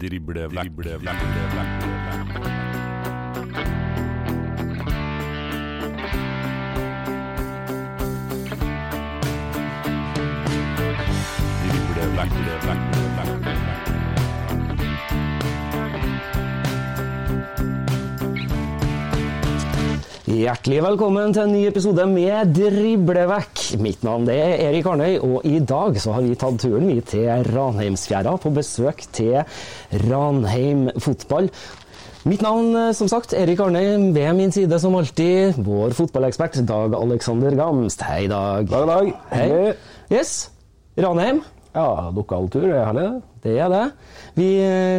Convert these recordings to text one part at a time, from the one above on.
Drible vekk, drible vekk, drible vekk. Drible vekk, drible vekk, drible Hjertelig velkommen til en ny episode med Driblevekk. Mitt navn er Erik Arnøy, og i dag så har vi tatt turen til Ranheimsfjæra på besøk til Ranheim fotball. Mitt navn, eh, som sagt, Erik Arnøy. Ved min side som alltid vår fotballekspert Dag Alexander Gamst. Hei, Dag. Dag, dag. Hei. Yes. Ranheim. Ja, lokaltur er herlig, det. Det er det. Vi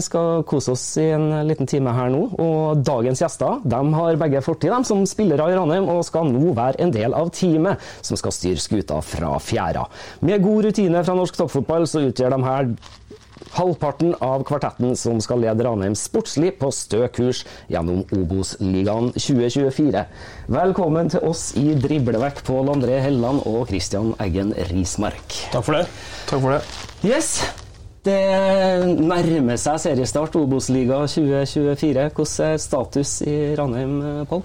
skal kose oss i en liten time her nå. Og dagens gjester de har begge fortid de som spillere i Ranheim, og skal nå være en del av teamet som skal styre skuta fra fjæra. Med god rutine fra norsk toppfotball så utgjør de her halvparten av kvartetten som skal lede Ranheim sportslig på stø kurs gjennom Obos-ligaen 2024. Velkommen til oss i Driblevekk, Pål André Helland og Christian Eggen Rismark. Takk for det. Takk for det. Yes! Det nærmer seg seriestart, Obos-liga 2024. Hvordan er status i Ranheim, Pål?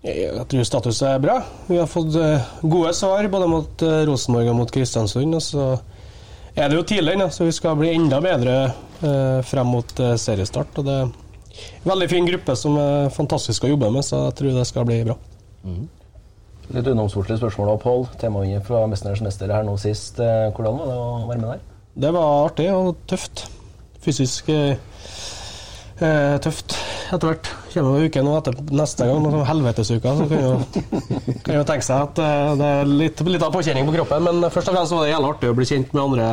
Jeg tror status er bra. Vi har fått eh, gode svar både mot eh, Rosenborg og mot Kristiansund. Og så er det jo tidlig så vi skal bli enda bedre eh, frem mot eh, seriestart. Og det er en veldig fin gruppe som er fantastisk å jobbe med, så jeg tror det skal bli bra. Litt utenomsportslig spørsmål og Pål. Temavinner fra 'Mesternes mester' her nå sist. Eh, Hvordan var det å være med der? Det var artig og tøft. Fysisk eh, tøft etter hvert. Kommer det uken etter neste gang, noen sånn helvetesuke, så kan jo, kan jo tenke seg at eh, det er litt, litt av påkjenning på kroppen. Men først og fremst var det jævlig artig å bli kjent med andre,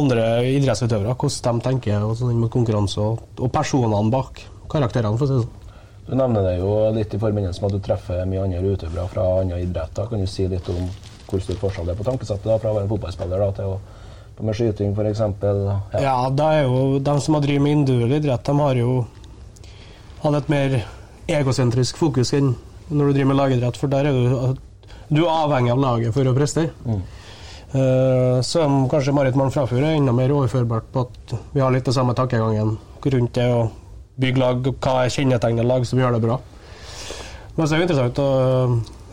andre idrettsutøvere. Hvordan de tenker og sånn med konkurranse, og, og personene bak karakterene, for å si det sånn. Du nevner det jo litt i forbindelse med at du treffer mye andre utøvere fra andre idretter. Kan du si litt om hvor stor forskjell det er på tankesettet da, fra å være fotballspiller da, til å med skyting f.eks.? Ja. Ja, det er jo de som har drevet med individuell idrett, de har jo hatt et mer egosentrisk fokus enn når du driver med lagidrett, for der er du, du er avhengig av laget for å prestere. Mm. Uh, som kanskje Marit Malm Frafjord er enda mer overførbart på at vi har litt det samme tankegangen rundt det å bygge lag, og hva er kjennetegnet lag som gjør det bra. Men så er det interessant å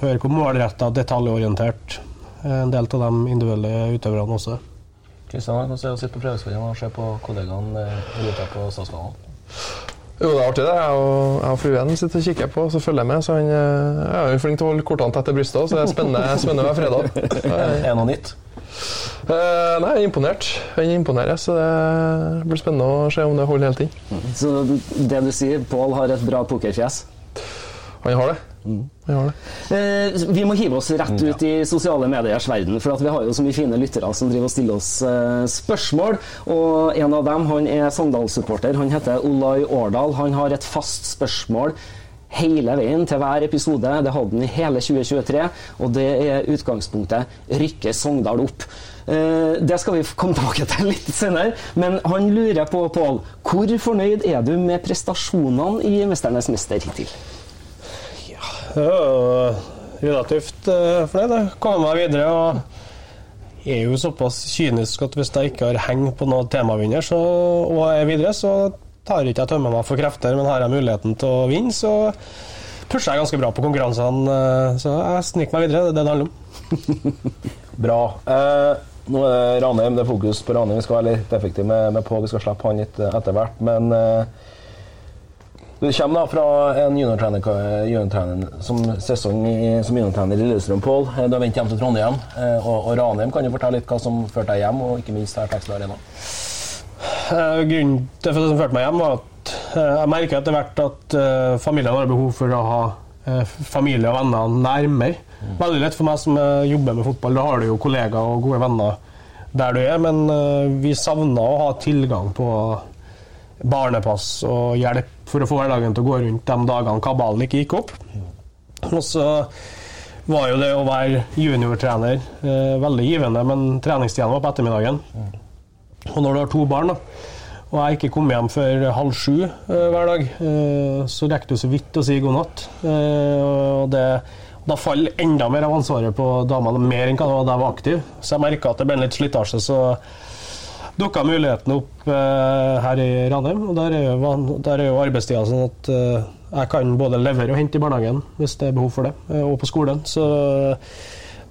høre hvor målretta, detaljorientert eh, en del av de individuelle utøverne også er. Kristian, hvordan er det å sitte på prøvespillet og se på kollegaene eh, i på Statskanalen? Jo, det er artig, det. Jeg og, jeg og fruen sitter og kikker på, så følger jeg med. Så han eh, er jo flink til å holde kortene tett til brystet, så det er spennende, spennende hver fredag. Er det noe nytt? Uh, nei, jeg er imponert. Han imponerer, så det blir spennende å se om det holder hele tiden. Så det du sier, Pål har et bra pokerfjes? Han har det. Har det. Eh, vi må hive oss rett ut i sosiale mediers verden, for at vi har jo så mye fine lyttere som driver og stiller oss eh, spørsmål. Og en av dem han er Sogndal-supporter. Han heter Olai Årdal. Han har et fast spørsmål hele veien til hver episode. Det hadde han i hele 2023, og det er utgangspunktet rykker Sogndal opp. Eh, Det skal vi komme tilbake til litt senere, men han lurer på, Pål, hvor fornøyd er du med prestasjonene i 'Mesternes mester' hittil? Det er jo relativt for fornøyd. Jeg Komme meg videre og er jo såpass kynisk at hvis jeg ikke har heng på noen temavinner så, og er videre, så tar ikke jeg tømmer meg for krefter, men har jeg muligheten til å vinne, så pusher jeg ganske bra på konkurransene. eh, Så jeg sniker meg videre, det er det det handler om. Bra. Eh, nå er det Ranheim, det er fokus på Ranheim. Vi skal være litt effektive med, med Pål, vi skal slippe han litt eh, etter hvert. Men eh, du kommer da fra en juniortrener, juniortrener som sesong i, som juniortrener i Lillestrøm, Pål. Eh, Du har vendt hjem til Trondheim. eh, Og, og Ranheim, kan du fortelle litt hva som førte deg hjem, og ikke minst her Texel Arena? Eh, Grunnen til det som førte meg hjem, var at eh, jeg merker etter hvert at eh, familien har behov for å ha eh, familie og venner nærmere. Veldig lett for meg som eh, jobber med fotball. Da har du jo kollegaer og gode venner der du er, men eh, vi savna å ha tilgang på barnepass og hjelp for å få hverdagen til å gå rundt de dagene kabalen ikke gikk opp. Og så var jo det å være juniortrener eh, veldig givende, men treningstida var på ettermiddagen. Og når du har to barn, da, og jeg ikke kom hjem før halv sju eh, hver dag, eh, så rekker du så vidt å si god natt. Eh, og det, da faller enda mer av ansvaret på damene, mer enn hva da jeg var aktiv. Så jeg merka at det ble litt slitasje, så dukka muligheten opp eh, her i Ranheim. og Der er jo, der er jo arbeidstida sånn at eh, jeg kan både levere og hente i barnehagen hvis det er behov for det, eh, og på skolen. Så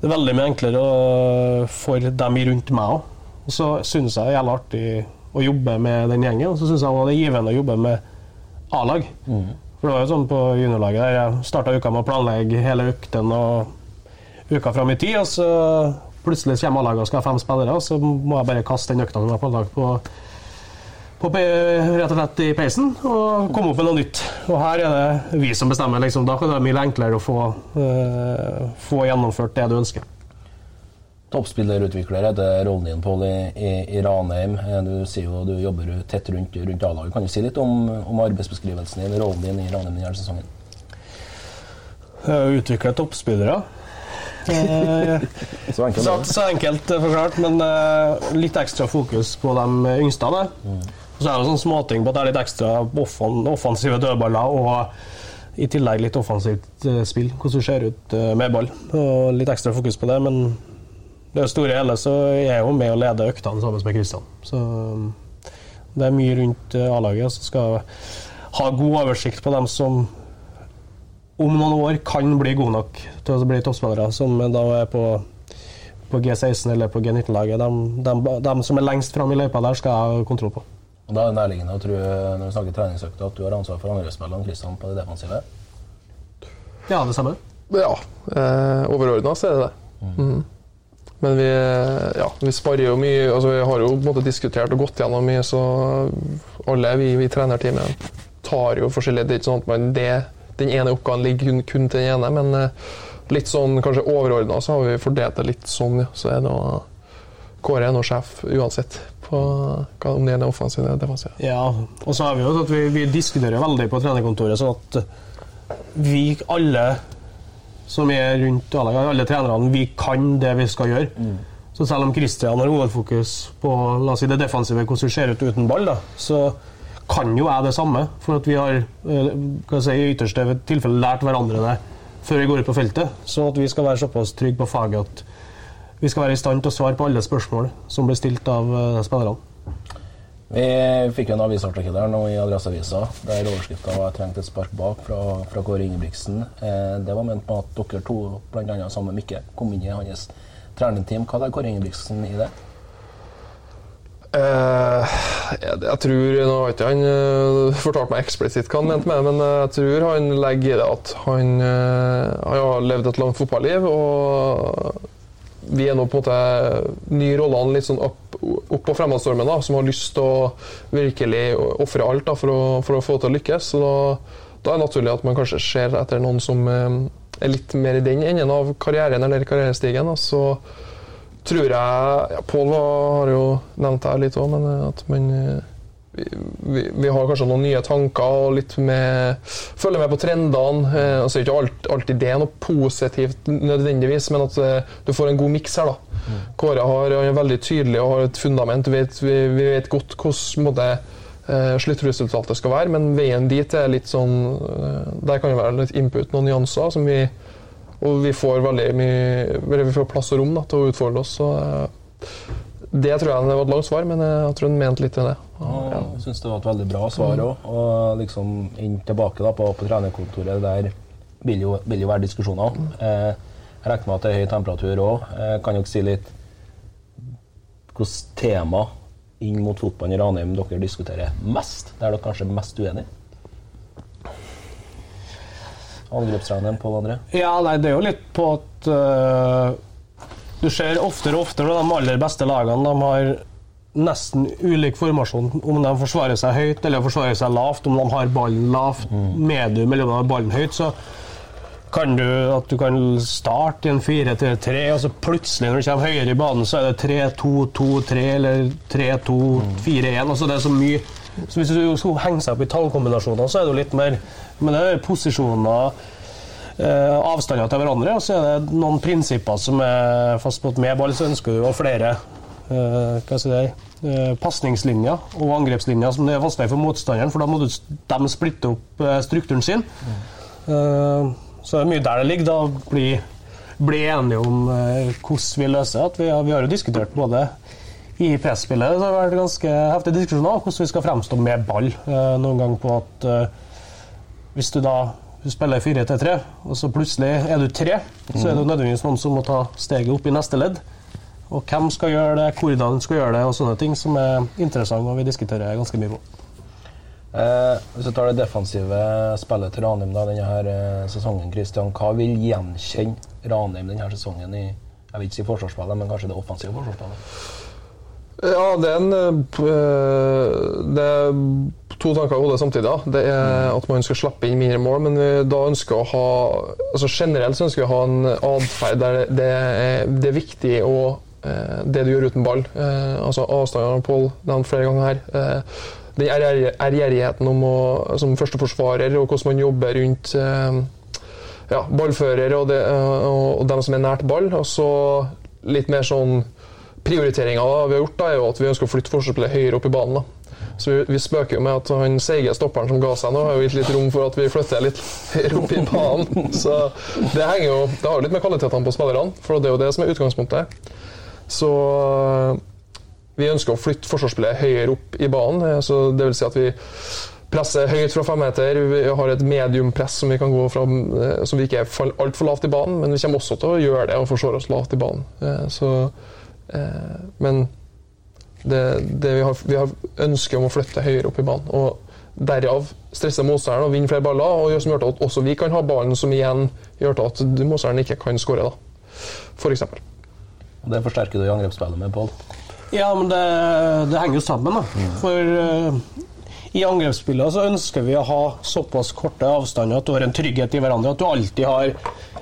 det er veldig mye enklere å- for dem rundt meg òg. Og så syns jeg det er jævlig artig å jobbe med den gjengen, og så syns jeg også det er givende å jobbe med A-lag. For det var jo sånn på juniorlaget der jeg starta uka med å planlegge hele økten og uka fram i tid, og så plutselig kommer A-laget og skal ha fem spillere, og så må jeg bare kaste den økta som jeg har planlagt på, på rett og slett i peisen og komme opp med noe nytt. Og her er det vi som bestemmer. Liksom. Da kan det være mye enklere å få, uh, få gjennomført det du ønsker. Toppspillerutvikler heter rollen din, Pål, i, i, i Ranheim. Eh, Du sier jo du jobber tett rundt, rundt A-laget. Kan du si litt om, om arbeidsbeskrivelsen din, rollen din i Ranheim denne sesongen? Eh, Utvikle toppspillere. Eh, Så enkelt. Så, så enkelt eh, forklart, men uh, litt ekstra fokus på de yngste. Mm. Så er det sånn småting på at det er litt ekstra offen, offensive dødballer og i tillegg litt offensivt uh, spill. Hvordan du ser ut uh, med ball. Og litt ekstra fokus på det. Men det store hele så er jeg jo med å lede øktene sammen med Kristian. Så um, det er mye rundt A-laget som skal ha god oversikt på dem som om noen år kan bli gode nok til å bli toppspillere, som da er på, på G16 eller på G19-laget. De, de, de som er lengst fram i løypa der, skal jeg ha kontroll på. Og Da er det nærliggende å tro når vi snakker treningsøkta, at du har ansvar for angrepsspillene Kristian på det defensive. Ja, det samme. Ja, eh, overordna så er det det. Mhm. Men vi, ja, vi sparer jo mye altså Vi har jo på en måte diskutert og gått gjennom mye, så alle vi i trenerteamet tar jo forskjellige Det er ikke sånn at man det, den ene oppgaven ligger kun, kun til den ene, men eh, litt sånn kanskje overordna så har vi fordelt det litt sånn, ja. Så er det å Kåre er nå sjef uansett på hva, om det er offensiv eller defensiv. Ja, og så har vi jo at vi, vi diskuterer veldig på trenerkontoret, sånn at vi alle som er rundt A-laget, alle trenerne, vi kan det vi skal gjøre. Så selv om Kristian har hovedfokus på la oss si, det defensive, hvordan det ser ut uten ball, da, så kan jo jeg det samme. For at vi har eh, si, i ytterste tilfelle lært hverandre det før vi går ut på feltet. Så at vi skal være såpass trygge på faget at vi skal være i stand til å svare på alle spørsmål som blir stilt av eh, spillerne. Vi fikk en avisartikkel der nå i Adresseavisa der overskrifta var 'Jeg trengte et spark bak' fra, fra Kåre Ingebrigtsen. Eh, det var ment med at dere to, bl.a. sammen med Mikke, kom inn i hans trenerteam. Hva er Kåre Ingebrigtsen i det? Eh, jeg, tror Nå har ikke han uh, fortalt meg eksplisitt hva han mente med det, men eh, jeg tror han legger i det at han, uh, han har levd et langt fotballiv, og vi er nå på en måte nye rollene litt sånn opp, opp på fremadstormen, da, som har lyst til å virkelig ofre alt da, for, å, for å få til å lykkes. Så da, da er det naturlig at man kanskje ser etter noen som er litt mer i den enden av karrieren eller karrierestigen. Da, så tror jeg ja, Pål har jo nevnt det litt òg, men eh, at man eh, vi, vi, vi har kanskje noen nye tanker og litt med Følger med på trendene. Eh, altså Ikke alt, alltid det er noe positivt nødvendigvis, men at eh, du får en god miks her. da. Kåre har, er veldig tydelig og har et fundament. Vi vet, vi, vi vet godt hvordan eh, sluttresultatet skal være, men veien dit er litt sånn eh, Der kan det være litt input, noen nyanser, som vi og vi får mye Vi får plass og rom da, til å utfordre oss. Så, eh, det tror jeg det var et langt svar, men jeg tror han mente litt med det. Og Jeg syns det var et veldig bra svar òg. Og liksom inn tilbake da på, på trenerkontoret, der vil jo, vil jo være diskusjoner. Eh, jeg regner med at det er høy temperatur òg. Eh, kan dere si litt hvilket tema inn mot fotballen i Ranheim dere diskuterer mest? Der dere kanskje er mest uenige? Angrepstreneren Pål André? Ja, nei, det er jo litt på at uh, Du ser oftere og oftere de aller beste lagene de har nesten ulik formasjon. Om de forsvarer seg høyt eller forsvarer seg lavt, om de har ballen lavt, medium eller om de har ballen høyt, så kan du at du kan starte i en 4-3-3, og så plutselig når du kommer høyere i banen, så er det 3-2-2-3 eller 3-2-4-1. Altså det er så mye så Hvis du skulle henge seg opp i tallkombinasjoner, så er det jo litt mer Men det er posisjoner, eh, avstander til hverandre, og så er det noen prinsipper som er fast på at med ball så ønsker du å flere eh, hva skal jeg si, eh, pasningslinjer og angrepslinjer som det er vanskelig for motstanderen, for da må du, de splitte opp eh, strukturen sin. Eh, så det er mye der det ligger. Da bli, bli enige om eh, hvordan vi løser det. Vi, vi har jo diskutert både i presspillet så har det vært ganske heftig diskusjon om hvordan vi skal fremstå med ball. Eh, noen gang på at eh, hvis du da du spiller 4-3-3, og så plutselig er du tre, så er det nødvendigvis noen som må ta steget opp i neste ledd. Og hvem skal gjøre det, hvordan skal gjøre det, og sånne ting som er interessant og vi diskuterer ganske mye på. Eh, hvis du tar det defensive spillet til Ranheim da, denne her, eh, sesongen, Christian, hva vil gjenkjenne Ranheim denne sesongen i jeg vil ikke si forsvarsspillet, men kanskje det offensive forsvarsspillet? Ja, det er, en, eh, det er to tanker i hodet samtidig. Da. Det er at man skal slippe inn mindre mål, men da ønsker å ha altså Generelt så ønsker vi å ha en atferd der det er, det er viktig å eh, det du gjør uten ball. Eh, altså Avstandene Pål nevnte flere ganger her. Den ærgjerr- ærgjerrigheten om å, som førsteforsvarer og hvordan man jobber rundt ja, ballfører og, det, og dem som er nært ball. Og så litt mer sånn Prioriteringa vi har gjort, da, er jo at vi ønsker å flytte forsvarsspillet høyere opp i banen. da. Så vi, vi spøker jo med at han seige stopperen som ga seg nå, har jo gitt litt rom for at vi flytter litt høyere opp i banen. Så det henger jo Det har jo litt med kvalitetene på spillerne, for det er jo det som er utgangspunktet. Så vi ønsker å flytte forsvarsspillet høyere opp i banen. eh, Så det vil si at vi presser høyt fra femmeter. Vi har et mediumpress som vi kan gå fra, eh, som vi ikke er for- altfor lavt i banen, men vi kommer også til å gjøre det og forsvare oss lavt i banen. Eh, Så, eh, men det, det vi, har, vi har ønske om å flytte høyere opp i banen. Og derav stresse motstanderen og vinne flere baller, og gjør som gjør til at også vi kan ha ballen, som igjen gjør til at motstanderen ikke kan skåre, da. For eksempel. Det forsterker du i angrepsspillet med, Pål. Ja, men det, det henger jo sammen, da. For uh, i angrepsspillet så ønsker vi å ha såpass korte avstander at du har en trygghet i hverandre. At du alltid har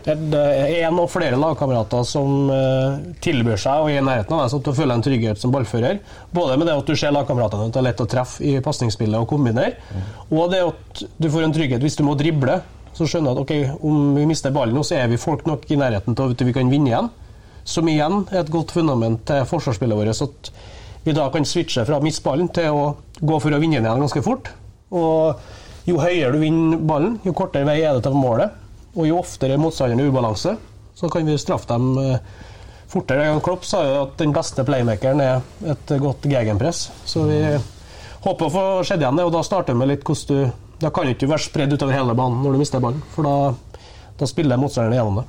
én og flere lagkamerater som eh, tilbyr seg og er nærheten av deg, sånn at du føler en trygghet som ballfører. Både med det at du ser lagkameratene at det er lett å treffe i pasningsspillet og kombinere, og det at du får en trygghet hvis du må drible. Så skjønner du at ok, om vi mister ballen nå, så er vi folk nok i nærheten til at vi kan vinne igjen. Som igjen er et godt fundament til forsvarsspillet vårt. At vi da kan switche fra å miste ballen til å gå for å vinne den igjen ganske fort. Og jo høyere du vinner ballen, jo kortere vei er det til målet. Og jo oftere motstanderen er ubalanse, så kan vi straffe dem eh, fortere. Jan Klopp sa jo at den beste playmakeren er et godt gegenpress. Så vi håper å få sett igjen det, og da starter vi med litt hvordan du Da kan du ikke være spredd utover hele banen når du mister ballen, for da, da spiller motstanderen gjennom det.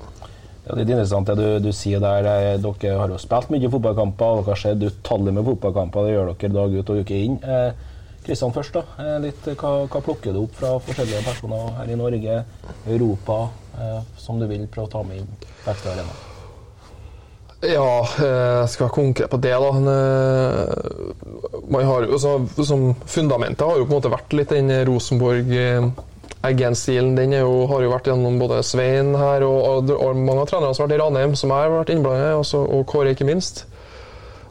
Det er litt interessant det du, du sier der. eh, Dere har jo spilt mye fotballkamper, og dere har sett utallige med fotballkamper. Det gjør dere dag ut og uke inn. Eh, Kristian først, da. Eh, litt, eh, hva, hva plukker du opp fra forskjellige personer her i Norge, Europa, eh, som du vil prøve å ta med inn på Ekstra Arena? Ja, jeg skal være konkret på det, da. Eh, Man har, altså, som Fundamentet har jo på en måte vært litt den Rosenborg eh, Eggen-stilen. Den jo, har jo vært gjennom både Svein her og, og, og mange av trenerne som har vært i Ranheim, som jeg har vært innblandet i, og Kåre ikke minst.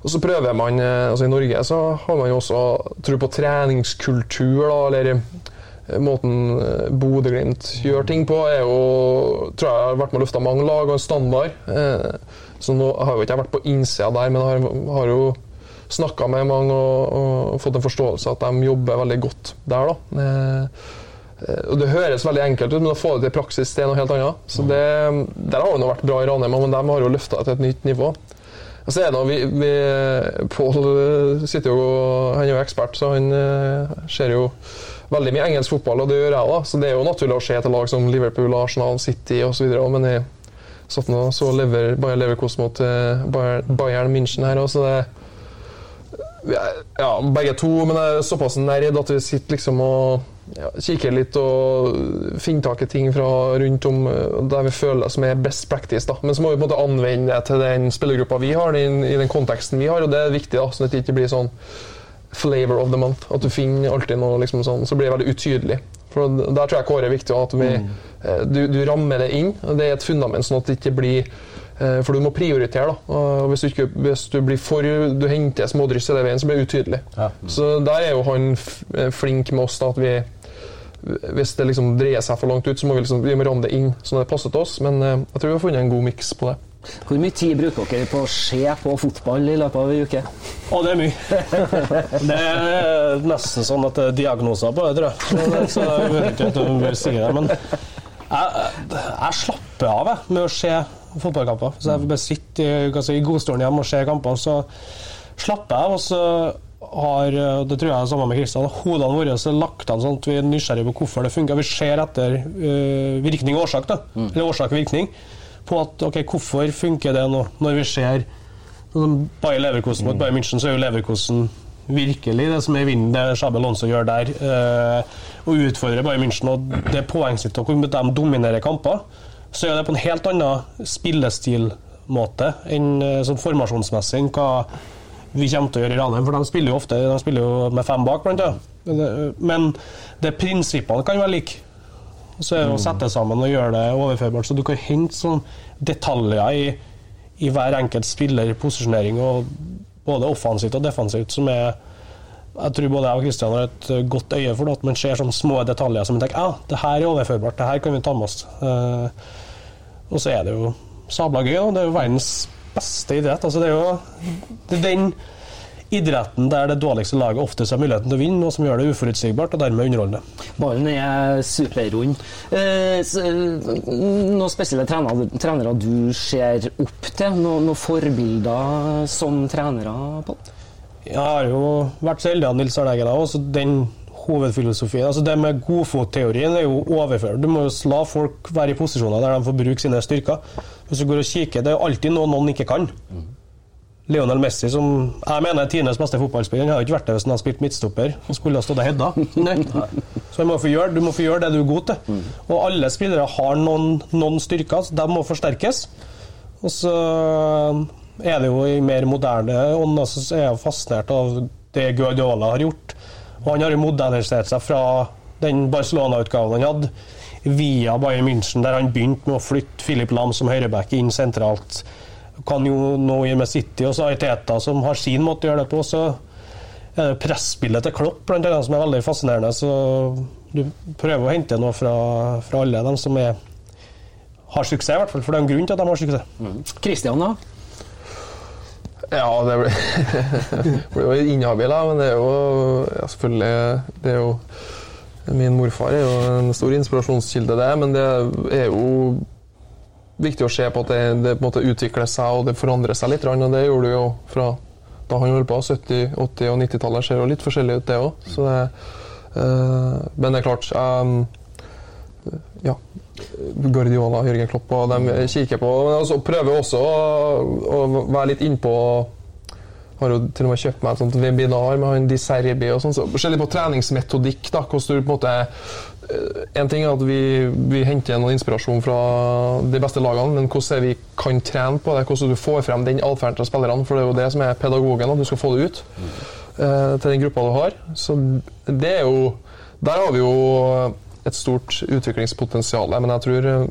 Og så prøver man, eh, altså I Norge så har man jo også tro på treningskultur, da, eller eh, måten eh, Bodø-Glimt gjør ting på, er jo tror jeg har vært med å løfte mange lag og en standard. Så nå har jo ikke jeg vært på innsida der, men har, har jo snakka med mange og, og fått en forståelse at de jobber veldig godt der. da. Og Det høres veldig enkelt ut, men å få det til praksis det er noe helt annet. Så det, Der har det vært bra i Ranheim, men de har jo løfta det til et nytt nivå. Og så er det noe, vi, vi, Pål eh, sitter jo, han er jo ekspert, så han eh, ser jo veldig mye engelsk fotball, og det gjør jeg òg. Så det er jo naturlig å se til lag som Liverpool, Arsenal, City osv. Men jeg satt nå så lever, Bayer Leverkosten mot Bayern, Bayern München her òg, så det ja, begge to, men jeg er såpass nerd at vi sitter liksom og ja, kikke litt og finne tak i ting fra rundt om eh, der vi føler som er best practice. da. Men så må vi på en måte anvende det til den spillergruppa vi har, den, i den konteksten vi har, og det er viktig, da, sånn at det ikke blir sånn flavor of the month. At du finner alltid noe liksom sånn, så blir det veldig utydelig. For Der tror jeg Kåre er viktig, at vi, mm. du, du rammer det inn. Det er et fundament, sånn at det ikke blir eh, For du må prioritere. da. Og hvis, du ikke, hvis du blir for Du henter smådryss hele veien, så blir det utydelig. Ja. Så der er jo han eh, flink med oss. da, at vi Hvis det liksom dreier seg for langt ut, så må vi liksom, vi må ramme det inn sånn at det passer til oss. Men eh, jeg tror vi har funnet en god miks på det. Hvor mye tid bruker dere på å se på fotball i løpet av en uke? Å, det er mye. Det er nesten sånn at det er diagnoser på det, tror jeg. Så jeg vet ikke om jeg vil si det, men jeg, jeg slapper av jeg, med å se fotballkamper. Så jeg bare sitter altså, i godstolen hjemme og ser kamper, så slapper av. Og så har, det tror jeg er sammen med Kristian, hodene våre er lagt an sånn at vi er nysgjerrige på hvorfor det funker. Vi ser etter uh, virkning og årsak, da. Eller årsak og virkning. På at ok, hvorfor funker det nå, når vi ser sånn Bayer Leverkosen mot Bayern München, så er jo Leverkosen virkelig det som er vinden, det Shabel Alonso gjør der. Uh, og utfordrer Bayern München, og det er poengsnitt og hvor de dominerer kamper, så er det på en helt annen spillestilmåte enn øh, sånn formasjonsmessig enn hva vi kommer til å gjøre i Ranheim, for de spiller jo ofte de spiller jo med fem bak, blant annet. Men det- prinsippene kan være like. Så er det å sette sammen og gjøre det overførbart, så du kan hente sånn detaljer i, i hver enkelt spiller, posisjonering, og både offensivt og defensivt, som er jeg tror både jeg og Kristian har et eh, godt øye for det, at man ser sånne små detaljer som man tenker ja, det her er overførbart, det her kan vi ta med oss. Eh, og så er det jo sabla gøy. Det er jo verdens beste idrett. Altså, det er jo det er den idretten der det dårligste laget oftest har muligheten til å vinne, og som gjør det uforutsigbart og dermed underholdende. Ballen er superrund. Eh, så, noen spesielle trenere, trenere du ser opp til? Noen, noen forbilder som trenere? på? Jeg har jo vært så heldig av Nils Arne Eggen også, så den hovedfilosofien altså Det med godfotteorien er jo overført. Du må jo la folk være i posisjoner der de får bruke sine styrker. Hvis du går og kikker, Det er jo alltid noe noen ikke kan. Lionel Messi, som jeg mener er tidenes beste fotballspiller, han har ikke vært det hvis han har spilt midtstopper og skulle ha stått og hedda. Så må få gjøre, du må få gjøre det du er god til. Og alle spillere har noen, noen styrker, så de må forsterkes. Og så er det jo i mer moderne ånd, altså, så er jeg fascinert av det Guardiola har gjort. Og han har modernisert seg fra den Barcelona-utgaven han hadde, via Bayern München, der han begynte med å flytte Philip Lam som høyreback inn sentralt. Kan jo nå gjøre med City, og så har Teta som har sin måte å gjøre det på. Så er det presspillet til Klopp blant annet, som er veldig fascinerende. Så du prøver å hente noe fra, fra alle dem som er, har suksess, i hvert fall. For det er en grunn til at de har suksess. Kristian, da? Ja, det blir, jo inhabil, men det er jo ja, selvfølgelig det er jo, Min morfar er jo en stor inspirasjonskilde, det, men det er jo viktig å se på at det, det på en måte utvikler seg og det forandrer seg litt. Og det gjorde det jo fra da han holdt på. 70-, 80- og 90-tallet ser jo litt forskjellig ut, det òg. men det er klart um, Ja. Guardiola, Jørgen Klopp og de kikker på Men altså, prøver også å, å være litt innpå har jo til og med kjøpt meg et sånt webinar med han Di Serbi og sånn. Så forskjellig på treningsmetodikk. da, hvordan du på en måte eh, En ting er at vi, vi henter noe inspirasjon fra de beste lagene, men hvordan vi kan trene på det, hvordan du får frem den atferden til spillerne. For det er jo det som er pedagogen, at du skal få det ut mm. til den gruppa du har. Så det er jo Der har vi jo et stort utviklingspotensial, men jeg tror eh,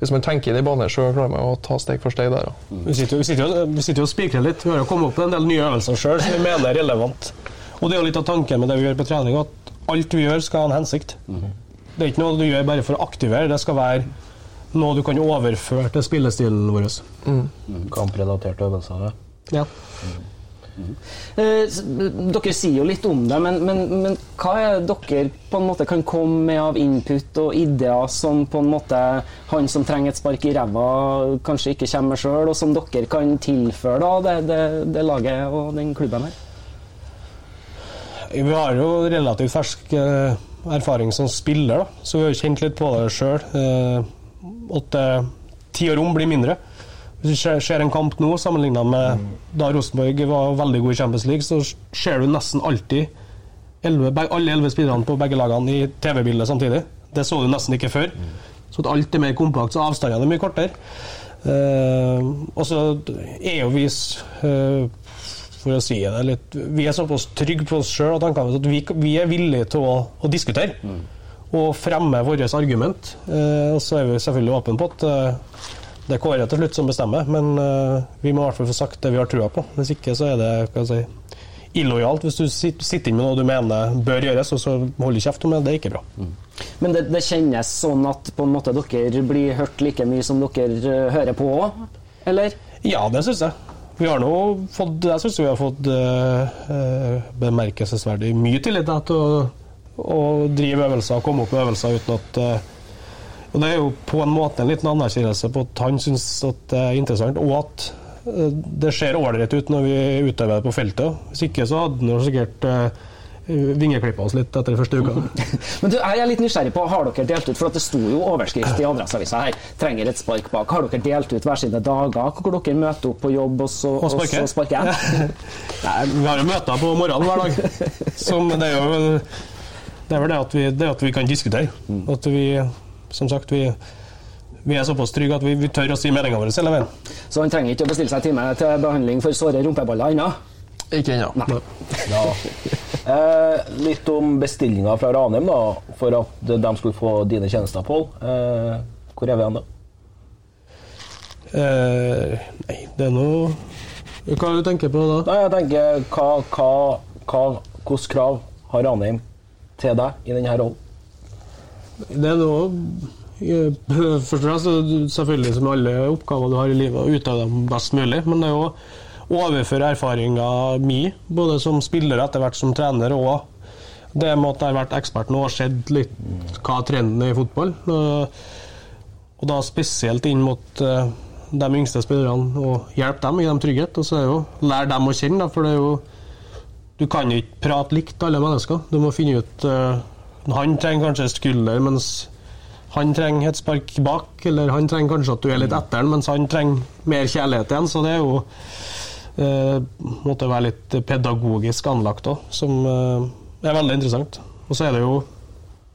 hvis man tenker i de baner, så klarer man å ta steg for steg der. Mm. Vi sitter, jo- vi sitter, jo- vi sitter jo og spikrer litt. Vi har jo kommet opp med en del nye øvelser sjøl som vi mener er relevant. Og det er jo litt av tanken med det vi gjør på trening, at alt vi gjør, skal ha en hensikt. Det er ikke noe du gjør bare for å aktivere, det skal være noe du kan overføre til spillestilen vår. Kamprelaterte øvelser. ja. Ja. Eh, s- dere sier jo litt om det, men, men, men hva er dere på en måte kan komme med av input og ideer som på en måte han som trenger et spark i ræva, kanskje ikke kommer med sjøl, og som dere kan tilføre da, det, det, det laget og den klubben her? Vi har jo relativt fersk eh, erfaring som spiller, da. så vi har kjent litt på det sjøl. Eh, at tid og rom blir mindre. Hvis du ser, en kamp nå sammenligna med da Rosenborg var veldig god i Champions League, så ser du nesten alltid 11, alle elleve spillerne på begge lagene i TV-bildet samtidig. Det så du nesten ikke før. Så at alt er mer kompakt, så avstandene er mye kortere. Uh, og så er jo vi eh, for å si det litt Vi er såpass trygge på oss sjøl at vi, vi er villige til å, å diskutere og fremme vårt argument. Uh, og så er vi selvfølgelig åpne på at det er Kåre til slutt som bestemmer, men eh, vi må i hvert fall få sagt det vi har trua på. Hvis ikke så er det hva jeg si, illojalt. Hvis du sitter inne med noe du mener bør gjøres, og så holder kjeft om det, det er ikke bra. Men det, det kjennes sånn at på en måte dere blir hørt like mye som dere eh, hører på òg, eller? Ja, det syns jeg. Vi har nå fått Jeg syns vi har fått eh, bemerkelsesverdig mye tillit til å, å drive øvelser og komme opp med øvelser uten at eh, Og det er jo på en måte en liten anerkjennelse på at han syns at det er interessant, og at eh, det ser ålreit ut når vi utøver det på feltet. Hvis ikke så hadde han sikkert uh, vingeklippa oss litt etter den første uka. Men du, jeg er litt nysgjerrig på, Har dere delt ut, for at det sto jo overskrift i Adresseavisa her, trenger et spark bak. Har dere delt ut hver sine dager hvor dere møter opp på jobb og så, Og sparker. og så sparker? Nei, vi har jo møter på morgenen hver dag. Som det er jo det er vel det at vi, det at vi kan diskutere. At vi, som sagt, vi, vi er såpass trygge at vi, vi tør å si meninga vår hele veien. Så han trenger ikke å bestille seg time til behandling for såre rumpeballer ennå? Ikke ennå. Ja. Eh, litt om bestillinga fra Ranheim, da, for at de skulle få dine tjenester, Pål. Eh, hvor er vi igjen da? Eh, nei, det er noe Hva er det du tenker på da? Nei, jeg tenker, hva, hva, hva, Hvilke krav har Ranheim til deg i denne rollen? Det er noe eh, Først og fremst selvfølgelig som alle oppgaver du har i livet, å utøve dem best mulig. Men det er jo å overføre erfaringa mi, både som spiller etter hvert som trener, og det med at jeg har vært ekspert nå og sett litt hva trenden er i fotball. Og, da spesielt inn mot eh, de yngste spillerne, og hjelpe dem, gi dem trygghet. Og så er det jo lære dem å kjenne, for det er jo du kan ikke prate likt alle mennesker. Du må finne ut eh, Han trenger kanskje skulder, mens han trenger et spark bak. Eller han trenger kanskje at du er litt etter han, mens han trenger mer kjærlighet igjen. Så det er jo eh, måtte være litt pedagogisk anlagt òg, som eh, er veldig interessant. Og så er det jo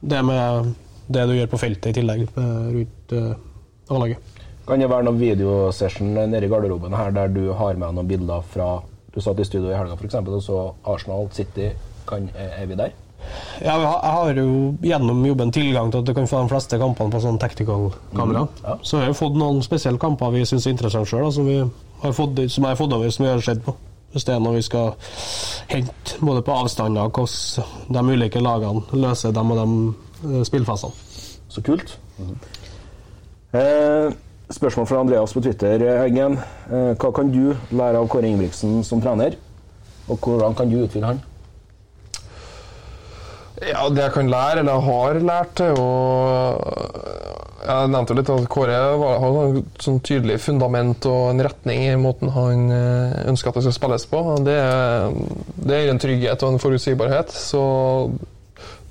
det med det du gjør på feltet i tillegg, eh, rundt eh, A-laget. Kan det være noen videosession nede i garderoben her der du har med noen bilder fra Du satt i studio i helga f.eks. og så Arsenal City. Kan, er vi der? Ja, jeg har- jo gjennom jobben tilgang til at du kan få de fleste kampene på sånn tactical kamera. ja. Så jeg har jo fått noen spesielle kamper vi syns er interessante sjøl, som, fått- som jeg har fått over som vi har sett på. Hvis det er noe vi skal hente både på avstander og hvordan de ulike lagene løser dem og de spillfasene. Så kult. Eh, spørsmål fra Andreas på Twitter. Eggen, eh, hva kan du lære av Kåre Ingebrigtsen som trener? Og hvordan kan du utfylle han? Ja, det jeg kan lære, eller har lært, er jo Jeg nevnte jo litt at Kåre har et sånn tydelig fundament og en retning i måten han eh, ønsker at det skal spilles på. Det, det gir en trygghet og en forutsigbarhet. Så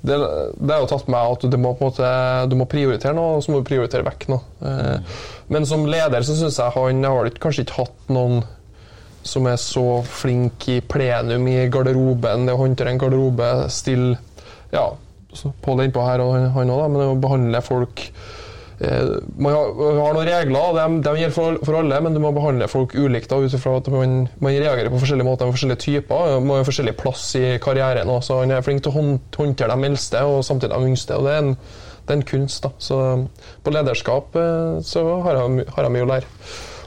det, det er jo tatt med at du må, måte, du må prioritere noe, og så må du prioritere vekk noe. Eh, Men som leder så syns jeg han har kanskje ikke hatt noen som er så flink i plenum i garderoben, det å håndtere en garderobe, stille Ja, Pål er innpå her, og han- òg, men å behandle folk eh, Man har, har noen regler, og de, de gjelder for, for alle, men du må behandle folk ulikt ut ifra at man, man reagerer på forskjellige måter med forskjellige typer. Man har forskjellig plass i karrieren så han er flink til å hånd- håndtere de eldste og samtidig de yngste. og det er en det er en kunst. da. Så på lederskap eh, så har jeg, har jeg mye å lære.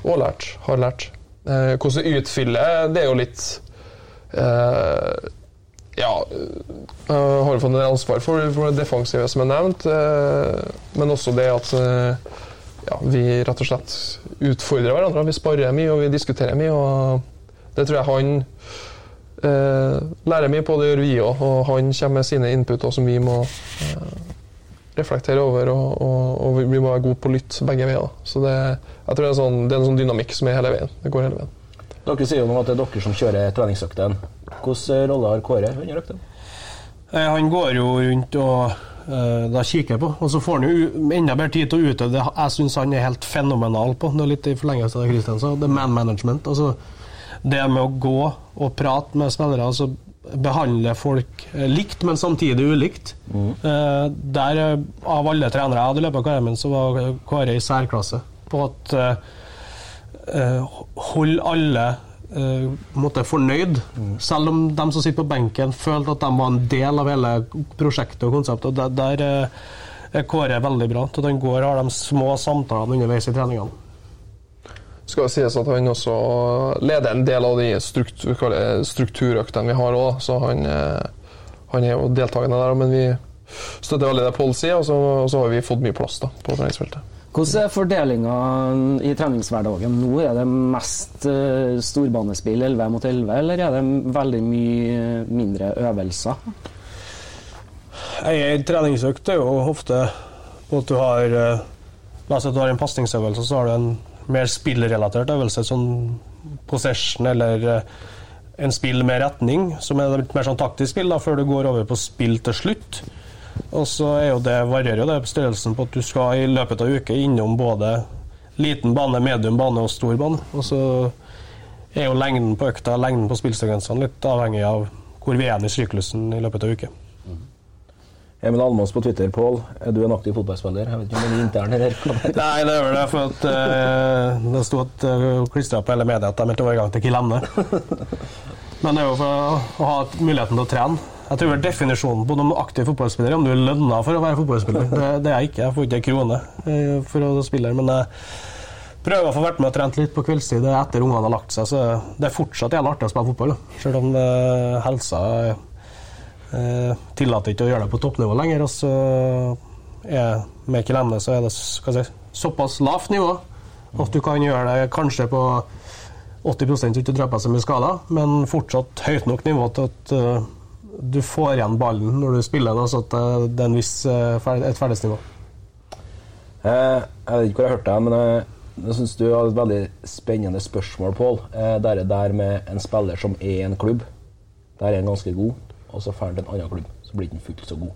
Og lært. Har lært. Eh, hvordan du utfyller, det er jo litt eh, Ja, jeg har fått en del ansvar for, for det defensive, som er nevnt. Eh, men også det at eh, ja, vi rett og slett utfordrer hverandre. Vi sparer mye, og vi diskuterer mye. og Det tror jeg han eh, lærer mye på. Det gjør vi òg. Og han kommer med sine input som vi må eh, reflektere over. Og, og, og vi må være gode på lytt begge veier. Så det, jeg tror det er, sånn, det er en sånn dynamikk som er hele veien. Det går hele veien. Dere sier jo nå at det er dere som kjører treningsøktene. Hvilken rolle har Kåre under øktene? Eh, Han går jo rundt og eh, da kikker jeg på, og så får han jo enda bedre tid til å utøve det jeg syns han er helt fenomenal på. Det er litt i forlengelse av det Kristian sa, det er man management. Altså, det med å gå og prate med spillere, altså behandle folk eh, likt, men samtidig ulikt. Eh, der, eh, av alle trenere jeg hadde i løpet av karrieren min, så var Kåre i særklasse på at eh, eh, holde alle eh, måte fornøyd, selv om de som sitter på benken, følte at de var en del av hele prosjektet og konseptet. og Der, der eh, er Kåre veldig bra. til at Han går har de små samtalene underveis i treningene. skal jo sies at han også leder en del av de struktur, det er, strukturøktene vi har òg, så han, eh, han er jo deltakende der. Men vi støtter veldig det Pål sier, og så, og så har vi fått mye plass da, på treningsfeltet. Hvordan er fordelinga i treningshverdagen nå? Er det mest eh, storbanespill 11 mot 11, eller er det veldig mye mindre øvelser? Ei treningsøkt er jo ofte at du har eh, La oss si at du har en pasningsøvelse, så har du en mer spillrelatert øvelse. som possession eller eh, en spill med retning, som er litt mer sånn taktisk spill, da, før du går over på spill til slutt. Og så er jo det, varierer jo det på størrelsen på at du skal i løpet av uke innom både liten bane, medium bane og stor bane. Og så er jo lengden på økta, lengden på spillsekvensene litt avhengig av hvor vi er i syklusen i løpet av uke. Emil Almås på Twitter, Pål. Er du en aktiv fotballspiller? Jeg vet ikke om du er intern eller Nei, det er vel det, for at eh, det sto at uh, klistra på hele media at de mente overgang til Kilemne. Men det er jo for å ha muligheten til å trene. Jeg tror vel definisjonen på noen aktiv fotballspiller er om du er lønna for å være fotballspiller. Det, det er jeg ikke. Jeg får ikke en krone eh, for å spille her, men jeg prøver å få vært med og trent litt på kveldstid er etter ungene har lagt seg. Så det er fortsatt jævlig artig å spille fotball, selv om eh, helsa eh, tillater ikke å gjøre det på toppnivå lenger. Og så er med Kilemne så er det si, såpass lavt nivå at du kan gjøre det kanskje på 80 uten å drar på så mye skader, men fortsatt høyt nok nivå til at uh, du får igjen ballen når du spiller, da, så at eh, det er en viss, uh, et ferdighetsnivå. Eh, jeg vet ikke hvor jeg hørte det, men jeg, jeg syns du har et veldig spennende spørsmål, Pål. Eh, det der med en spiller som er i en klubb. Der er han ganske god, og så drar han til en annen klubb, så blir han ikke fullt så god.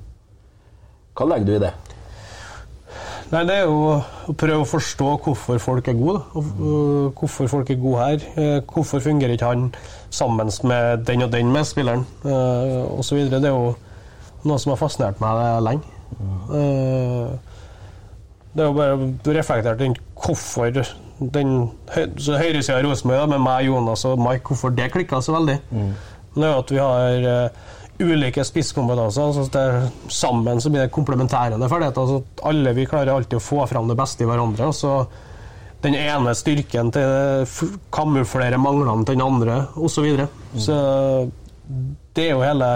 Hva legger du i det? Nei, Det er jo å prøve å forstå hvorfor folk er gode. da. Og hvorfor folk er gode her. Eh, Hvorfor fungerer ikke han sammen med den og den medspilleren, uh, osv. Det er jo noe som har fascinert meg lenge. Eh, det er jo bare reflektert rundt hvorfor den høyresida i Rosenborg, med meg, Jonas og Mike, hvorfor det klikka så veldig. Det er jo at vi har eh, ulike spisskompetanser. Så det, sammen så blir det komplementærende ferdigheter. Så at alle vi klarer alltid å få fram det beste i hverandre. så den ene styrken til kamuflerer kamuflere manglene til den andre, osv. Så, videre. så det er jo hele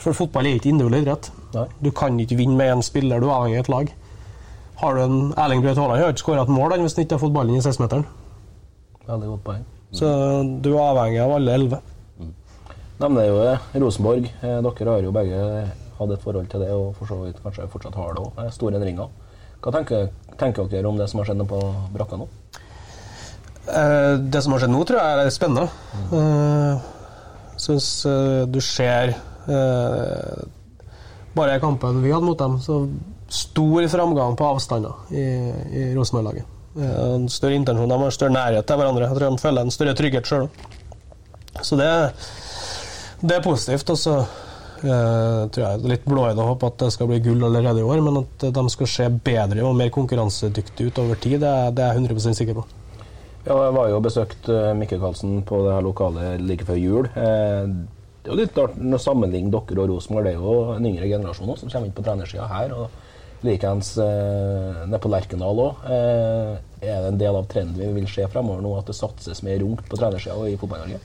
For fotball er ikke individuell idrett. Nei. Du kan ikke vinne med én spiller, du er avhengig av et lag. Har du en Erling Braut Haaland, har ikke skåra et mål hvis han ikke har fått ballen i 16-meteren. Veldig godt poeng. Så du er avhengig av alle elleve. Nevner jo. Rosenborg. Eh, dere har jo begge hatt et forhold til det, og for så vidt kanskje fortsatt har det òg. Store endringer. Hva tenker, tenker dere om det som har skjedd på brakka nå? Eh, det som har skjedd nå, tror jeg er spennende. Uh, Syns eh, du ser eh, Bare i kampen vi hadde mot dem, så stor framgang på avstander i, i Rosenborg-laget. Eh, en større intensjon, de har større nærhet til hverandre. Jeg tror de føler en større trygghet sjøl òg. Så det, det er positivt. Og så eh, tror jeg er litt blåøyde å håpe at det skal bli gull allerede i år, men at de skal se bedre og mer konkurransedyktige utover tid, det, er- det er jeg 100% sikker på. Ja, jeg var jo og besøkte eh, Mikke Karlsen på det her lokalet like før jul. Eh, Det er jo litt rart når sammenligner dere og Rosenborg. Det er jo en yngre generasjon også, som kommer inn på trenersida her. og Likeens eh, nede på Lerkendal òg. Eh, er det en del av trenden vi vil se fremover nå, at det satses mer ungt på trenersida og i Fotball-Norge?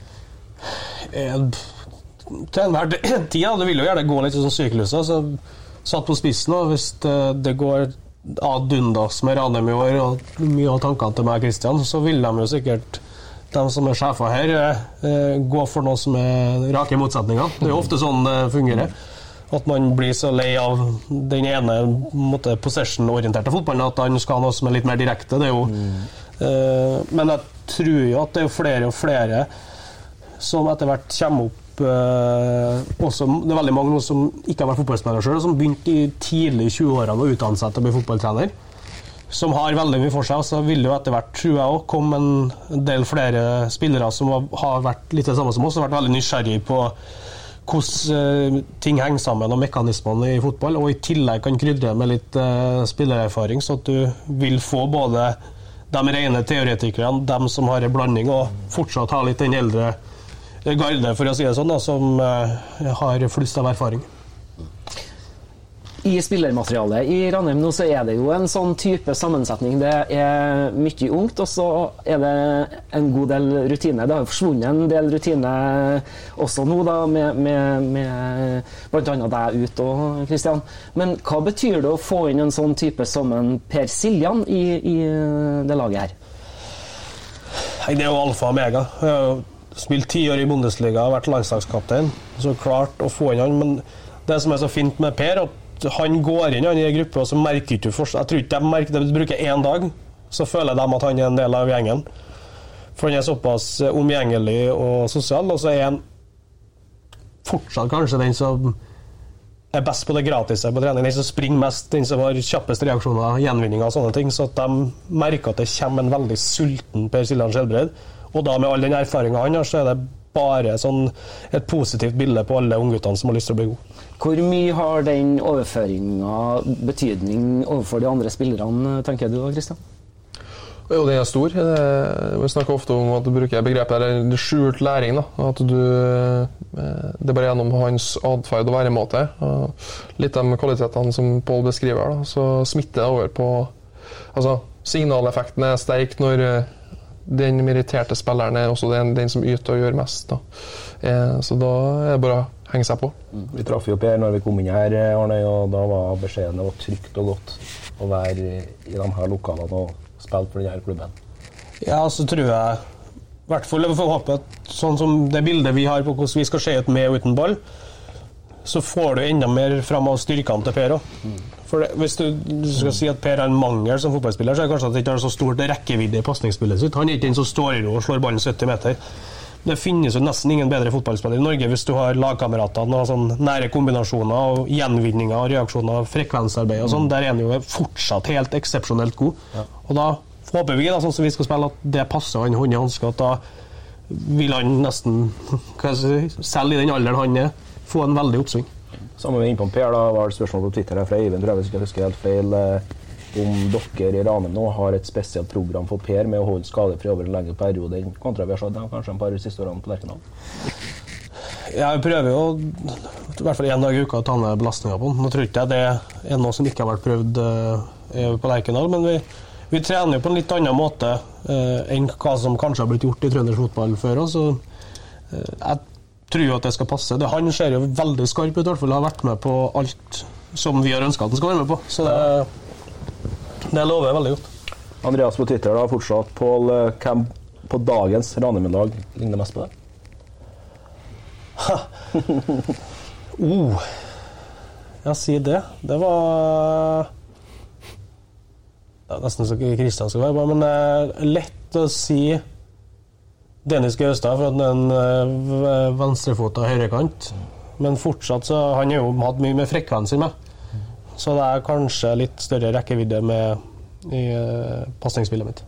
Eh, til enhver tid. Ja, det vil jo gjerne gå litt sånn sykluser. Så satt på spissen, og hvis det, det går ad undas med Ranheim i år, og mye av tankene til meg og Kristian, så vil de jo sikkert de som er sjefer her, eh, gå for noe som er rake motsetninger. Det er jo ofte sånn det fungerer. At man blir så lei av den ene possession-orienterte fotballen at han skal ha noe som er litt mer direkte. Det er jo, eh, men jeg tror jo at det er flere og flere som etter hvert kommer opp eh, også, Det er veldig mange som ikke har vært fotballspillere sjøl, som begynte i tidlig i 20-årene å utdanne seg til å bli fotballtrener. Som har veldig mye for seg. Og så vil det jo etter hvert, tror jeg òg, komme en del flere spillere som har- vært litt det samme som oss, og vært veldig nysgjerrig på hvordan eh, ting henger sammen og mekanismene i fotball, og i tillegg kan krydre med litt uh, spillererfaring, så at du vil få både de rene teoretikerne, dem som har en blanding, og fortsatt ha litt den eldre garde, for å si det sånn, da, som eh, har flust av erfaring. I spillermaterialet i Ranheim nå så er det jo en sånn type sammensetning. Det er mye ungt, og så er det en god del rutine. Det har jo forsvunnet en del rutine også nå, da, med, med, med bl.a. deg ut og Kristian. Men hva betyr det å få inn en sånn type som en Per Siljan i, i det laget her? Det er jo alfa og omega. Spilt ti år i Bundesliga, vært landslagskaptein. Så klart å få inn han. Men det som er så fint med Per, at han går inn han i gruppe, og så merker ikke forskjell. Jeg tror ikke de merker det. Du bruker én dag, så føler de at han er en del av gjengen. For han er såpass eh, omgjengelig og sosial, og så er han fortsatt kanskje den som er best på det gratise på trening. Den som springer mest, den som har kjappest reaksjoner, gjenvinninger og sånne ting. Så at de merker at det kommer en veldig sulten Per Siljan Skjelbreid. Og da med all den erfaringa han har, så er det bare sånn et positivt bilde på alle ungguttene som har lyst til å bli gode. Hvor mye har den overføringa betydning overfor de andre spillerne, tenker du da, Kristian? Jo, den er stor. Vi snakker ofte om at du bruker begrepet der, skjult læring. da. At du, eh, Det er bare gjennom hans atferd og væremåte. og Litt de kvalitetene som Pål beskriver, da, så smitter det over på Altså, signaleffekten er sterk når eh, den meritterte spilleren er også den, den som yter og gjør mest. Da. Eh, Så da er det bare å henge seg på. Vi traff jo Per når vi kom inn her, Arne, og da var beskjeden det var trygt og godt å være i de her lokalene og spille for denne klubben. Ja, så tror jeg i hvert fall jeg får håpe at sånn som det bildet vi har på hvordan vi skal se ut med og uten ball, så får du enda mer fram av styrkene til Per òg. For det, Hvis du, du skal si at Per er en mangel som fotballspiller, så er det kanskje at det ikke har så stort rekkevidde i pasningsspillet sitt. Han er ikke den som står i ro og slår ballen 70 meter. Det finnes jo nesten ingen bedre fotballspiller i Norge hvis du har lagkamerater og sånn nære kombinasjoner og gjenvinninger og reaksjoner frekvensarbeid og sånn. Der er han jo fortsatt helt eksepsjonelt god. Og da håper vi, da, sånn som vi skal spille, at det passer han hånd i hanske. At da vil han nesten, si, selv i den alderen han er, få en veldig oppsving. Samme med innpå Per, da var det spørsmål på Twitter her fra Eivind, tror jeg, hvis jeg ikke husker helt feil, eh, om dere i Ranheim nå har et spesielt program for Per med å holde skadefri over en lengre periode enn kontra vi har sett dem kanskje en par siste årene på Lerkendal. Jeg prøver jo i hvert fall én dag i uka å ta ned belastninga på den. Nå tror ikke jeg det er noe som ikke har vært prøvd eh, på Lerkendal, men vi, vi trener jo på en litt annen måte eh, enn hva som kanskje har blitt gjort i trøndersk fotball før òg, så eh, jeg tror jo at det skal passe. Det, han ser jo veldig skarp ut, i hvert fall har vært med på alt som vi har ønska at han skal være med på. Så det, det lover veldig godt. Andreas på Twitter da, fortsatt Pål, eh, hvem på dagens Ranheim-lag ligner mest på deg? Oh. Ja, si det. Det var Det er nesten så Kristian skal være med, men er lett å si Dennis Gaustad, for at han er en eh, venstrefota høyrekant. Men fortsatt så Han har jo hatt mye med frekvenser med. Så det er kanskje litt større rekkevidde med i uh, pasningsspillet mitt.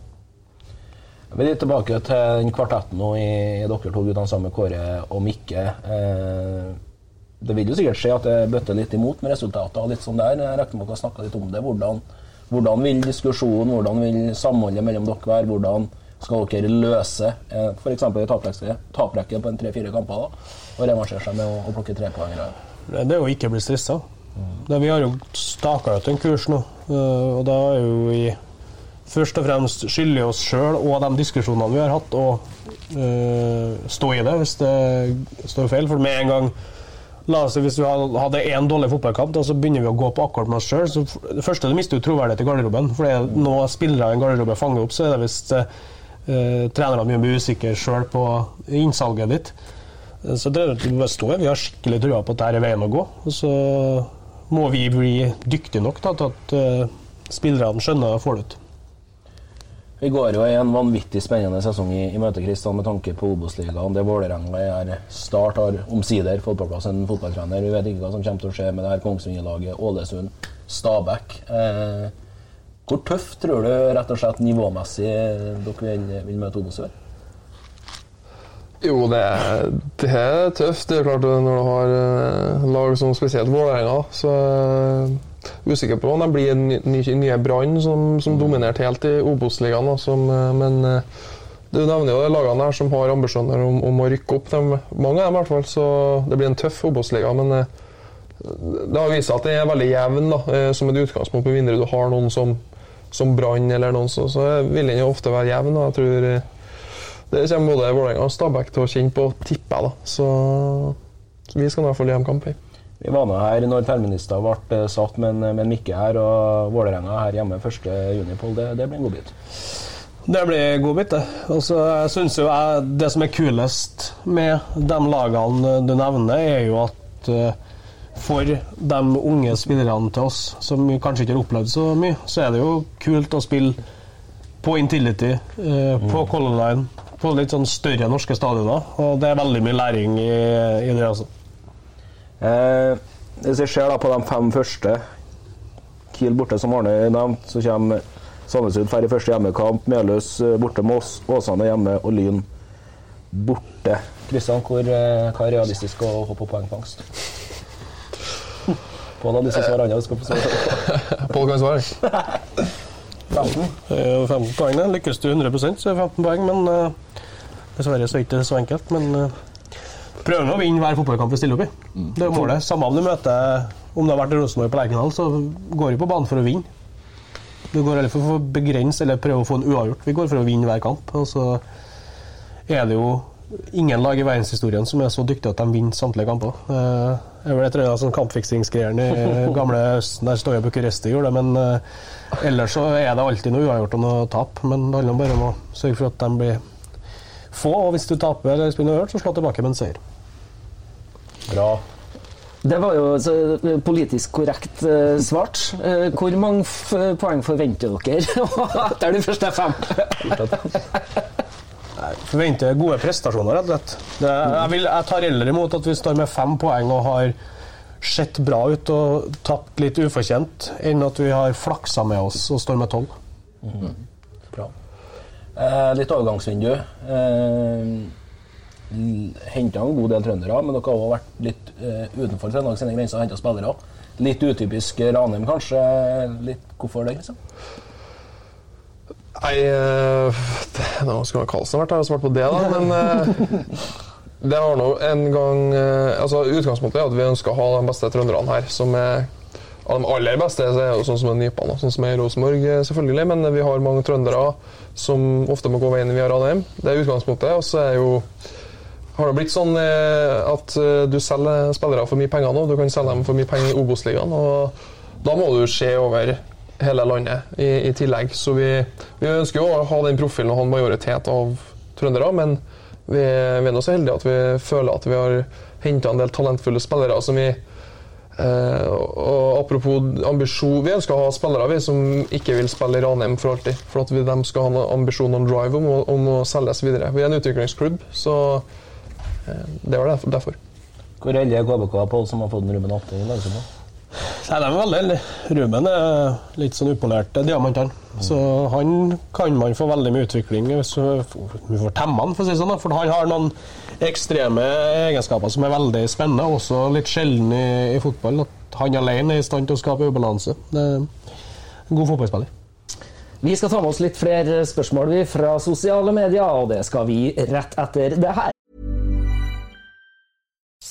Vi er litt tilbake til den kvartetten nå i, i dere to guttene sammen med Kåre og Mikke. Eh, det vil jo sikkert skje at det bøtter litt imot med resultater og litt sånn der. Jeg regner med dere har snakka litt om det. Hvordan, hvordan vil diskusjonen, hvordan vil samholdet mellom dere være? Hvordan skal dere løse eh, i taprekke, på en tre-fire kamper da, og revansjere seg med å, å plukke trepoengere? Det er jo ikke å bli stressa. Mm. vi har jo staka ut en kurs nå, eh, og da er jo vi først og fremst skylder oss sjøl og de diskusjonene vi har hatt, og eh, stå i det hvis det står feil. For med en gang La oss si Hvis vi hadde én dårlig fotballkamp, da, så begynner vi å gå på akkord med oss sjøl. Det første du mister jo troverdighet i garderoben. For det er noe spillere i en garderobe fanger opp, så er det hvis eh, trenerne mye å bli usikre sjøl på innsalget ditt. Så det bare. Vi har skikkelig trua på at dette er veien å gå. Og så må vi bli dyktige nok da, til at uh, spillerne skjønner og får det ut. Vi går jo i en vanvittig spennende sesong i, i møte Kristian, med tanke på Obos-ligaen. Det Vålerenga er Start har omsider fått på plass en fotballtrener. Vi vet ikke hva som kommer til å skje med det her Kongsvinger-laget, Ålesund, Stabæk. Eh, hvor tøft tror du rett og slett nivåmessig dere vil, vil møte Obos Sør? Jo, det er, det er tøft. Det er klart Når du har eh, lag som spesielt Vålerenga, så er jeg usikker på om de blir en ny, ny, nye Brann, som, som dominerte helt i Obos-ligaen. eh, Men eh, du nevner jo de lagene her som har ambisjoner om, om å rykke opp. De, mange av dem i hvert fall, så det blir en tøff Obos-liga. Men eh, det har vist seg at det er veldig jevn, da, eh, som et utgangspunkt. Med mindre du har noen som, som Brann eller noen, så, så vil den jo ofte være jevn. og jeg tror eh, det kommer både Vålerenga og Stabæk til å kjenne på, tipper jeg. da. Så, så vi skal i hvert fall gi dem kamp. vi. Var nå her når terminister ble eh, satt med en, Mikke her, og Vålerenga her hjemme 1.6. Det, det blir en godbit. Det blir godbit, det. Og så syns jo jeg det som er kulest med de lagene du nevner, er jo at eh, for de unge spillerne til oss som kanskje ikke har opplevd så mye, så er det jo kult å spille på Intility, eh, på Color Line, på litt sånn større norske stadioner. Og det er veldig mye læring i, i det, altså. Eh, hvis jeg ser da på de fem første Kiel borte, som Arne nevnte, så kommer Sandnes Ulf her i første hjemmekamp. Meløs eh, borte med oss, Åsane hjemme og Lyn borte. Kristian, hvor, eh, hva er realistisk å håpe på poengfangst? På har disse svarene å svare annet. Pål kan svare. 15. Det er jo 15 poeng. Lykkes du 100% så er det 15 poeng, men uh, dessverre så er det ikke så enkelt. Men uh, prøv nå å vinne hver fotballkamp vi stiller opp i. Det er målet. Samme om du møter Om det har vært Rosenborg på Lerkendal, så går du på banen for å vinne. Du går heller for å begrense eller prøve å få en uavgjort. Vi går for å vinne hver kamp. Og så er det jo ingen lag i verdenshistorien som er så dyktige at de vinner samtlige kamper. Det Jeg vel et sånn kampfiksingsgreiene i gamle Østen, der står Bucuresti gjorde det, men eh, ellers så er det alltid noe uavgjort og noe tap. Men det handler bare om å sørge for at de blir få, og hvis du taper eller spiller uavgjort, så slå tilbake med en seier. Bra. Det var jo så, eh, politisk korrekt eh, svart. Eh, hvor mange f poeng forventer dere etter de første fem? Forventer gode prestasjoner, rett og slett. Det, jeg, vil, jeg tar heller imot at vi står med fem poeng og har sett bra ut og tapt litt ufortjent, enn at vi har flaksa med oss og står med tolv. Bra. Eh, litt overgangsvindu. Eh, Henta en god del trøndere, men dere har også vært litt eh, utenfor Trøndelag sine grenser og henta spillere. Litt utypisk Ranheim, kanskje. Litt, hvorfor det? liksom? Nei, eh, nå skulle Karlsen vært her og svart på det, da. Men eh, det har nå en gang eh, altså Utgangspunktet er at vi ønsker å ha de beste trønderne her. Som er av de aller beste så er jo sånn som er Nypan, sånn som er i Rosenborg, selvfølgelig. Men vi har mange trøndere som ofte må gå veien via Ranheim. Det er utgangspunktet. Og så er jo har det blitt sånn at du selger spillere for mye penger nå. Du kan selge dem for mye penger i Obos-ligaen. Og da må du se over hele landet i, i tillegg. Så vi, vi ønsker jo å ha den profilen og ha en majoritet av trøndere, men vi, vi er nå så heldige at vi føler at vi har henta en del talentfulle spillere som vi eh, og Apropos ambisjon Vi ønsker å ha spillere vi som ikke vil spille i Ranheim for alltid. For at vi, de skal ha en ambisjon og drive om, om å selges videre. Vi er en utviklingsklubb, så eh, det var derfor. Hvor heldig er KBK Pål, som har fått en Ruben Atte i lagsumma? Nei, de er veldig heldige. Ruben er litt sånn upolert diamant, han. Så han kan man få veldig mye utvikling hvis vi får temma han, for å si det sånn. For han har noen ekstreme egenskaper som er veldig spennende, og også litt sjelden i, i fotball. At han alene er i stand til å skape ubalanse. Det er en god fotballspiller. Vi skal ta med oss litt flere spørsmål fra sosiale medier, og det skal vi rett etter det her.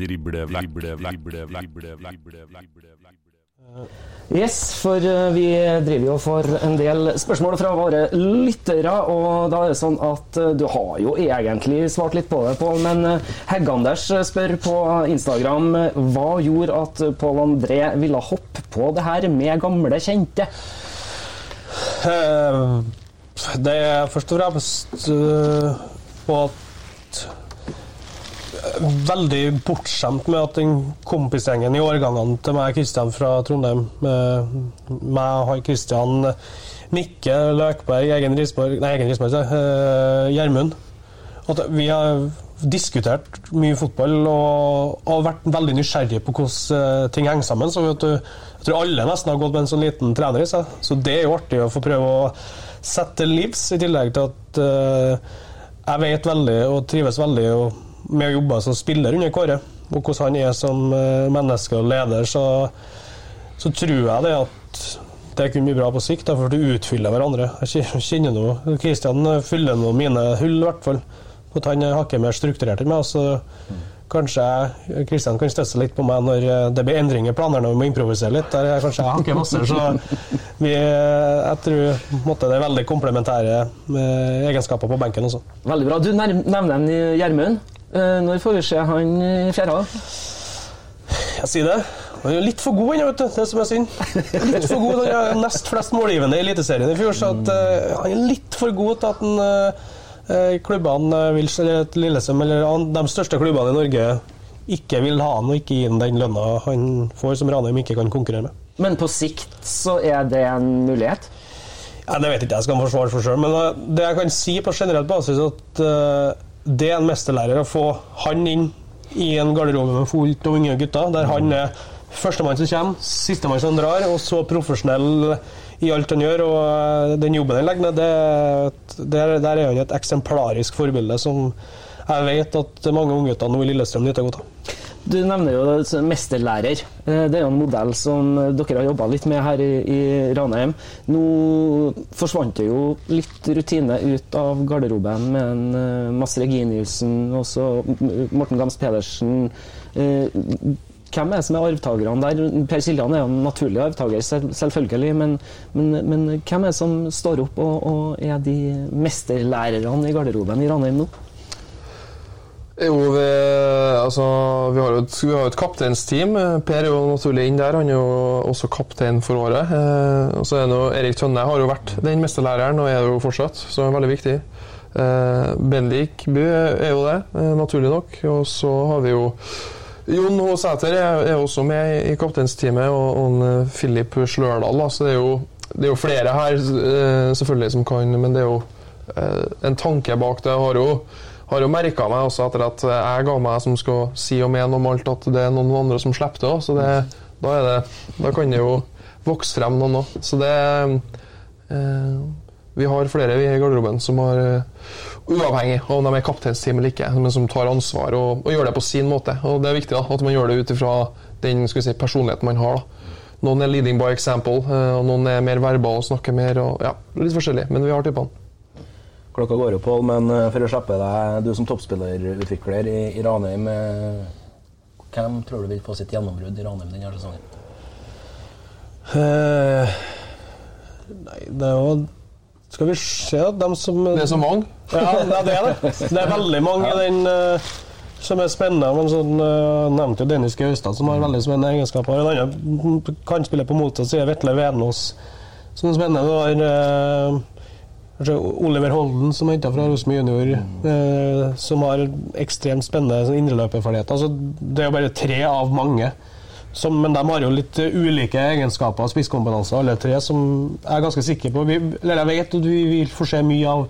Drible vekk, drible vekk, drible vekk. Yes, for eh, vi driver jo for en del spørsmål fra våre lyttere, og da er det sånn at eh, du har jo egentlig svart litt på det, Pål, men eh, Hegg-Anders spør på Instagram hva gjorde at Pål André ville hoppe på det her med gamle kjente? Det er først og fremst på at Veldig bortskjemt med at den kompisgjengen i årgangene til meg og Kristian fra Trondheim eh, Meg, han Kristian, Mikke Løkberg, Egen Risborg Nei, Egen Risborg, eh, Gjermund. At vi har diskutert mye fotball og, og vært veldig nysgjerrige på hvordan eh, ting henger sammen. Så vet du, jeg tror alle nesten har gått med en sånn liten trener i seg. Så det er jo artig å få prøve å sette livs, i tillegg til at eh, jeg vet veldig og trives veldig og- med å jobbe som spiller under Kåre. Og hvordan han er som eh, menneske og leder, så, så tror jeg det at det kunne bli bra på sikt, for du utfyller hverandre. Jeg kjenner noe. Kristian fyller noe mine hull, i hvert fall. At han er hakket mer strukturert enn meg. Så kanskje Kristian kan støtte seg litt på meg når eh, det blir endringer i planene og vi må improvisere litt. Der er jeg hakker masse, så vi, eh, jeg tror måtte, det er veldig komplementære eh, egenskaper på benken også. Veldig bra. Du nevner Gjermund. Eh, Når får vi se han i fjæra? Jeg sier det. Han er litt for god ennå, vet du. Det som er synd. Litt for god. Han er nest flest målgivende i Eliteserien i fjor, så at, uh, han er litt for god til at han, eh, eh, klubbene vil, Lillestrøm eller de største klubbene i Norge ikke vil ha han og ikke gi han den lønna han får, som Ranheim ikke kan konkurrere med. Men på sikt så er det en mulighet? Ja, det vet jeg ikke jeg, skal forsvare for sjøl. Men eh, det jeg kan si på generelt basis, at eh, det er en mesterlærer å få han inn i en garderobe med fullt av unge gutter, der han er førstemann som kommer, sistemann som drar, og så profesjonell i alt han gjør. Og eh, den jobben han legger ned, der, der er han et eksemplarisk forbilde som jeg vet at mange unggutter nå i Lillestrøm nyter godt av. Du nevner jo mesterlærer. Eh, Det er jo en modell som dere har jobba litt med her i, i Ranheim. Nå forsvant det jo litt rutine ut av garderoben med en eh, Mads Reginiussen, også Morten Gams Pedersen. Eh, Hvem er det som er arvtakerne der? Per Siljan er jo en naturlig arvtaker, selvfølgelig. Men, men, men hvem er det som står opp og, og er de mesterlærerne i garderoben i Ranheim nå? Jo, vi, altså, vi har jo et, vi kapteinsteam. Per er jo naturlig inn der. Han er jo også kaptein for året. Eh, og så er jo Erik Tønne har jo vært den mesterlæreren og er jo fortsatt, så er veldig viktig. Eh, Bendik Bø er jo det, eh, naturlig nok. Og så har vi jo Jon H. Sæter er, er også med i, i kapteinsteamet, og, og eh, Philip Slørdal. Da, så det er, jo, det er jo flere her eh, selvfølgelig som kan, men det er jo eh, en tanke bak det. Jeg har jo har jo merka meg også etter at jeg ga meg som skal si og mene om alt, at det er noen andre som slipper det òg. Så det, da, det, da kan det jo vokse frem noen òg. Så det eh, Vi har flere vi i garderoben som har eh, Uavhengig av om de er kapteinsteam eller ikke, men som tar ansvar og, og gjør det på sin måte. Og Det er viktig da, at man gjør det ut ifra den skal vi si, personligheten man har. da. Noen er leading by example, eh, og noen er mer verbal og snakker mer. og ja, Litt forskjellig, men vi har typene. Klokka går jo, Pål, men eh, for å slippe deg, du som toppspillerutvikler i, i Ranheim eh, Hvem tror du vil få sitt gjennombrudd i Ranheim denne sesongen? Eh, nei, det er jo Skal vi se, da, dem som Det er så mange. Ja, det er det. Det er veldig mange i den uh, som er spennende. Men sånn, uh, nevnte jo Dennis Gaustad, som har veldig spennende egenskaper. En annen kan spille på motsatt side, Vetle Venås, som er spennende. Du har kanskje Oliver Holden, som er henta fra Rosenborg junior, eh, som har ekstremt spennende sånn indreløperferdigheter. Altså, det er jo bare tre av mange. Som, men de har jo litt eh, ulike egenskaper og spisskompetanser, alle tre, som jeg er ganske sikker på vi, Eller jeg vet at vi vil få se mye av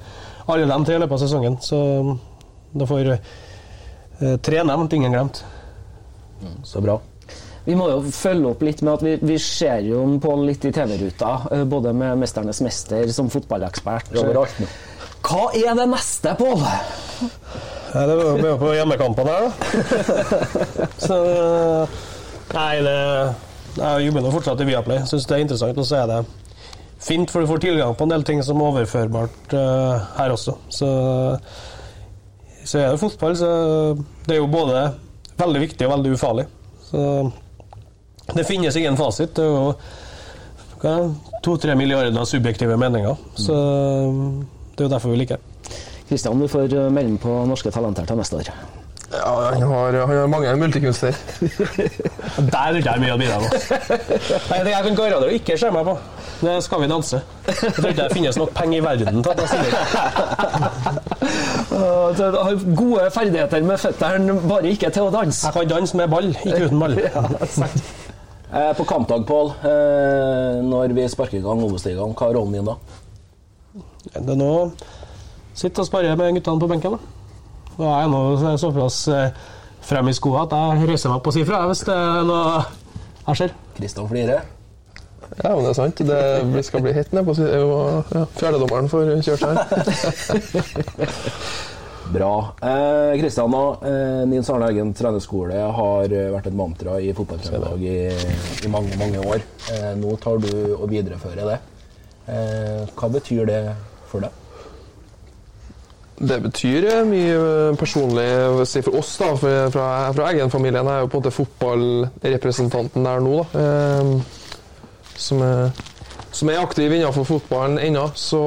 alle de tre i løpet av sesongen. Så da får eh, tre nevnt, ingen glemt. Så bra. Vi må jo følge opp litt med at vi, vi ser jo Pål litt i TV-ruta, eh, både med 'Mesternes mester' som fotballekspert. Overalt nå. Hva er det neste, Pål? Ja, det blir jo på hjemmekampene her, da. Så Nei, det Jeg jobber nå fortsatt i Viaplay. Syns det er interessant. Og så er det fint, for du får tilgang på en del ting som er overførbart uh, her også. Så, så er det fotball, så det er jo både veldig viktig og veldig ufarlig. Så det finnes ingen fasit. Det er jo to-tre milliarder subjektive meninger. Så det er jo derfor vi liker det. Kristian, du får eh, melde på Norske Talenter til neste år. Ja, han har, han har mange multikunster. Der er ikke jeg mye å bidra med. Nei, det jeg kan garantere å ikke se meg på. Det skal vi danse. Jeg tror ikke det finnes nok penger i verden til at jeg stiller. Du har gode ferdigheter med føttene, bare ikke til å danse. Jeg kan danse med ball, ikke uten ball. Eh, på kampdag, Pål, eh, når vi sparker i gang Obos-ligaen, hva er rollen din da? Det er nå Sitte og spare med guttene på benken. da. er jeg nå såpass eh, frem i skoa at jeg reiser meg opp og sier fra hvis det er noe jeg ser. Kristian Flire. Ja, men det er sant. Det skal bli hett ned på siden. Ja, Fjerdedommeren får kjørt her. Bra. Eh, Kristian. Eh, Nils Arne Eggen trenerskole har eh, vært et mantra i fotballtrøndelag i, i mange, mange år. Eh, nå tar du og viderefører det. Eh, hva betyr det for deg? Det betyr eh, mye personlig si, for oss, da, for, fra, fra Eggen-familien. Jeg er jo på en måte fotballrepresentanten der nå, da. Som, er, som er aktiv innenfor fotballen ennå. Så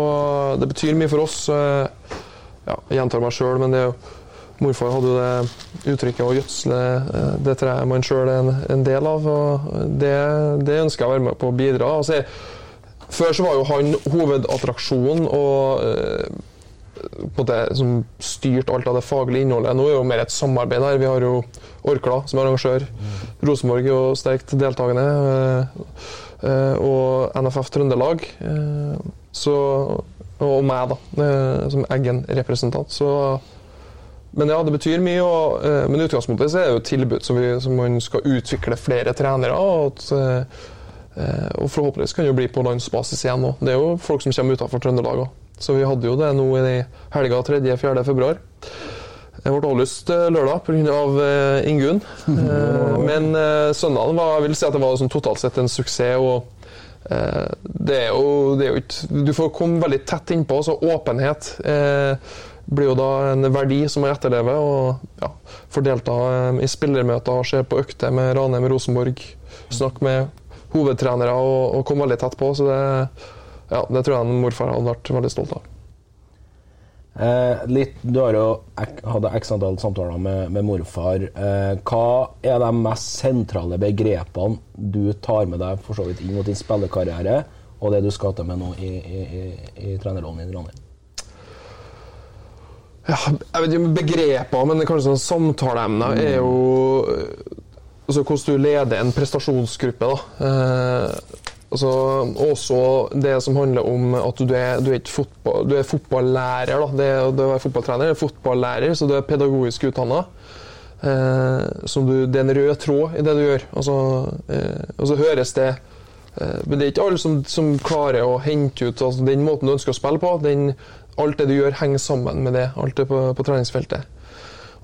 det betyr mye for oss. Ja, jeg gjentar meg sjøl, men det er jo Morfar hadde jo det uttrykket å gjødsle. eh, Det treet man sjøl er en, en del av. og det, det ønsker jeg å være med på å bidra. Altså, jeg- før så var jo han hovedattraksjonen og eh, på det, som styrt alt av det faglige innholdet. Nå er det jo mer et samarbeid her. Vi har jo Orkla som arrangør. Rosenborg er jo sterkt deltakende. eh, eh, Og NFF Trøndelag. eh, Så, og meg, da, eh, som Eggen-representant. Så men ja, det betyr mye. Og, eh, men i utgangspunktet så er det jo et tilbud som, vi, som man skal utvikle flere trenere. Og, at, eh, og forhåpentligvis kan det jo bli på landsbasis igjen òg. Det er jo folk som kommer utenfor Trøndelag òg. Så vi hadde jo det nå i helga 3.-4. februar. Det ble avlyst lørdag pga. Uh, Ingunn. Men søndagen var, jeg vil si at det var sånn totalt sett en suksess. og det er, jo, det er jo ikke Du får komme veldig tett innpå, så åpenhet eh, blir jo da en verdi som må etterleve. Og ja, får delta eh, i spillermøter, se på økter med Ranheim Rosenborg, snakke med hovedtrenere og, og komme veldig tett på. Så det, ja, det tror jeg morfar hadde vært veldig stolt av. Eh, litt, du har jo hatt x antall samtaler med, med morfar. Eh, hva er de mest sentrale begrepene du tar med deg for så vidt inn mot din spillekarriere, og det du skal til med nå i, i, i, i trenerrollen din, Ronny? Ja, jeg vet ikke om begreper, men kanskje sånn samtaleemner er jo eh, altså Hvordan du leder en prestasjonsgruppe. da. Eh, altså, også det som handler om at du er, du er, fotball, du er fotballærer. da. Det, det å være fotballtrener er fotballærer, så du er pedagogisk utdanna. Eh, det er en rød tråd i det du gjør. Altså, eh, og så høres det eh, Men det er ikke alle som, som klarer å hente ut altså, den måten du ønsker å spille på. Den, alt det du gjør, henger sammen med det. Alt det på, på treningsfeltet.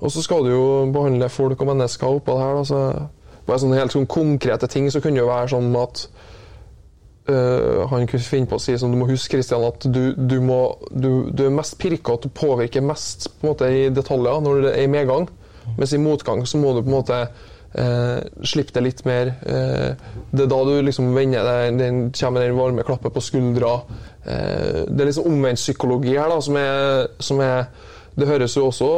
Og så skal du jo behandle folk og mennesker oppå det her. Da, så bare sånne helt sånn konkrete ting så kunne det jo være sånn at øh, han kunne finne på å si som du må huske Kristian, at du, du, må, du, du er mest pirka, at du påvirker mest på en måte, i detaljer når det er i medgang. Mens i motgang så må du på en måte eh, slippe det litt mer. Eh, det er da du liksom vender deg, den kommer den varme klappet på skuldra. Det er liksom omvendt psykologi her, da, som er, som er Det høres jo også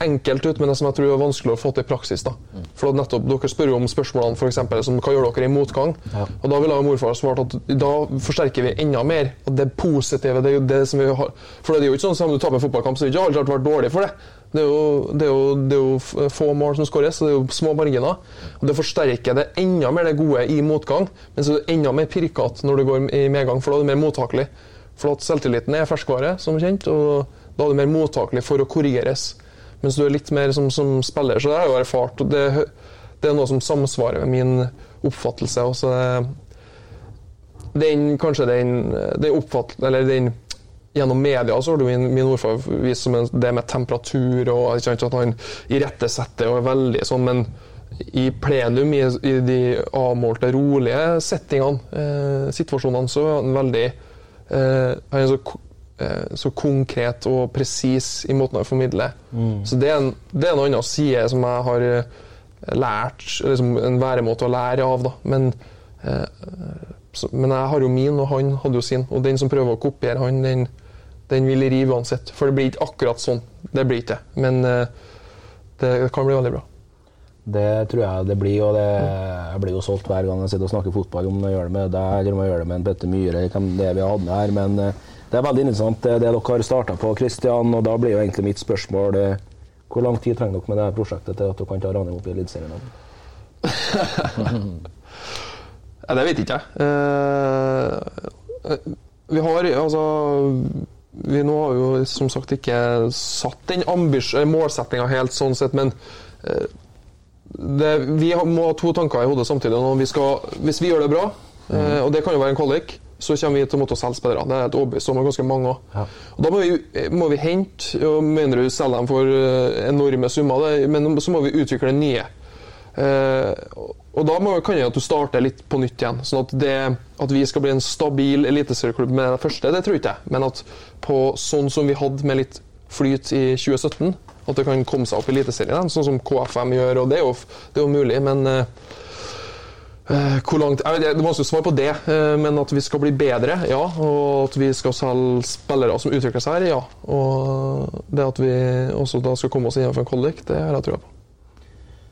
enkelt ut, men det som jeg tror er vanskelig å få til i praksis. da. For nettopp, Dere spør jo om spørsmålene for eksempel, som hva gjør dere i motgang. Og Da ville morfar svart at da forsterker vi enda mer. Og det positive det er jo det som vi har, For det er jo ikke sånn som om du taper en fotballkamp, så har ikke alltid vært dårlig for det. Det er, jo, det, er jo, det er jo få mål som skåres, så det er jo små marginer. Og Det forsterker det enda mer det gode i motgang, men så er det enda mer pirkete når du går i medgang, for da er du mer mottakelig. For at selvtilliten er ferskvare, som kjent, og da er du mer mottakelig for å korrigeres. Mens du er litt mer som, som spiller. Så det har jeg jo erfart. og det, det er noe som samsvarer med min oppfattelse. Og så det- den, kanskje den, den oppfatt, eller den Gjennom media så har du min, min ordfar vist som det med temperatur og ikke sant, at han irettesetter og er veldig sånn, men i plenum, i, i de avmålte, rolige settingene, eh, situasjonene, så er han veldig eh, Han er så, så konkret og presis i måten han formidler. Så det er, en, det er en annen side som jeg har eh, lært, liksom en væremåte å lære av, da. Men, eh, så, men jeg har jo min, og han hadde jo sin. Og den som prøver å kopiere han, den, den vil rive uansett. For det blir ikke akkurat sånn. Det blir ikke det. Men eh, det kan bli veldig bra. Det tror jeg det blir, og det, jeg blir jo solgt hver gang jeg sitter og snakker fotball, om jeg gjør det med deg eller om jeg gjør det med en Petter Myhre, det vi har hatt med her. Men eh, det er veldig interessant det, det dere har starta på, Kristian. Og da blir jo egentlig mitt spørsmål eh, hvor lang tid trenger dere med det prosjektet til at dere kan ta Ranheim opp i Eliteserien? Ja, det vet ikke jeg. Eh, vi har altså Vi nå har jo som sagt ikke satt den målsettinga helt sånn sett, men eh, det, vi må ha to tanker i hodet samtidig. Vi skal, hvis vi gjør det bra, eh, og det kan jo være en kvalik, så kommer vi til å måtte selge spillere. Det er et overbevist om, er ganske mange òg. Ja. Da må vi, må vi hente og Mener du selger dem for eh, enorme summer, det, men så må vi utvikle nye. Eh, og da må, kan jeg at du starter litt på nytt igjen. sånn at, det, at vi skal bli en stabil eliteserieklubb med det første, det tror ikke jeg. Men at på sånn som vi hadde med litt flyt i 2017. At det kan komme seg opp i Eliteserien, sånn som KFM gjør. og Det er jo, det er jo mulig, men eh, hvor langt, Det er vanskelig å svare på det, eh, men at vi skal bli bedre, ja. Og at vi skal selge spillere som utvikler seg her, ja. Og det at vi også da skal komme oss innenfor en kvalik, det har jeg trua på.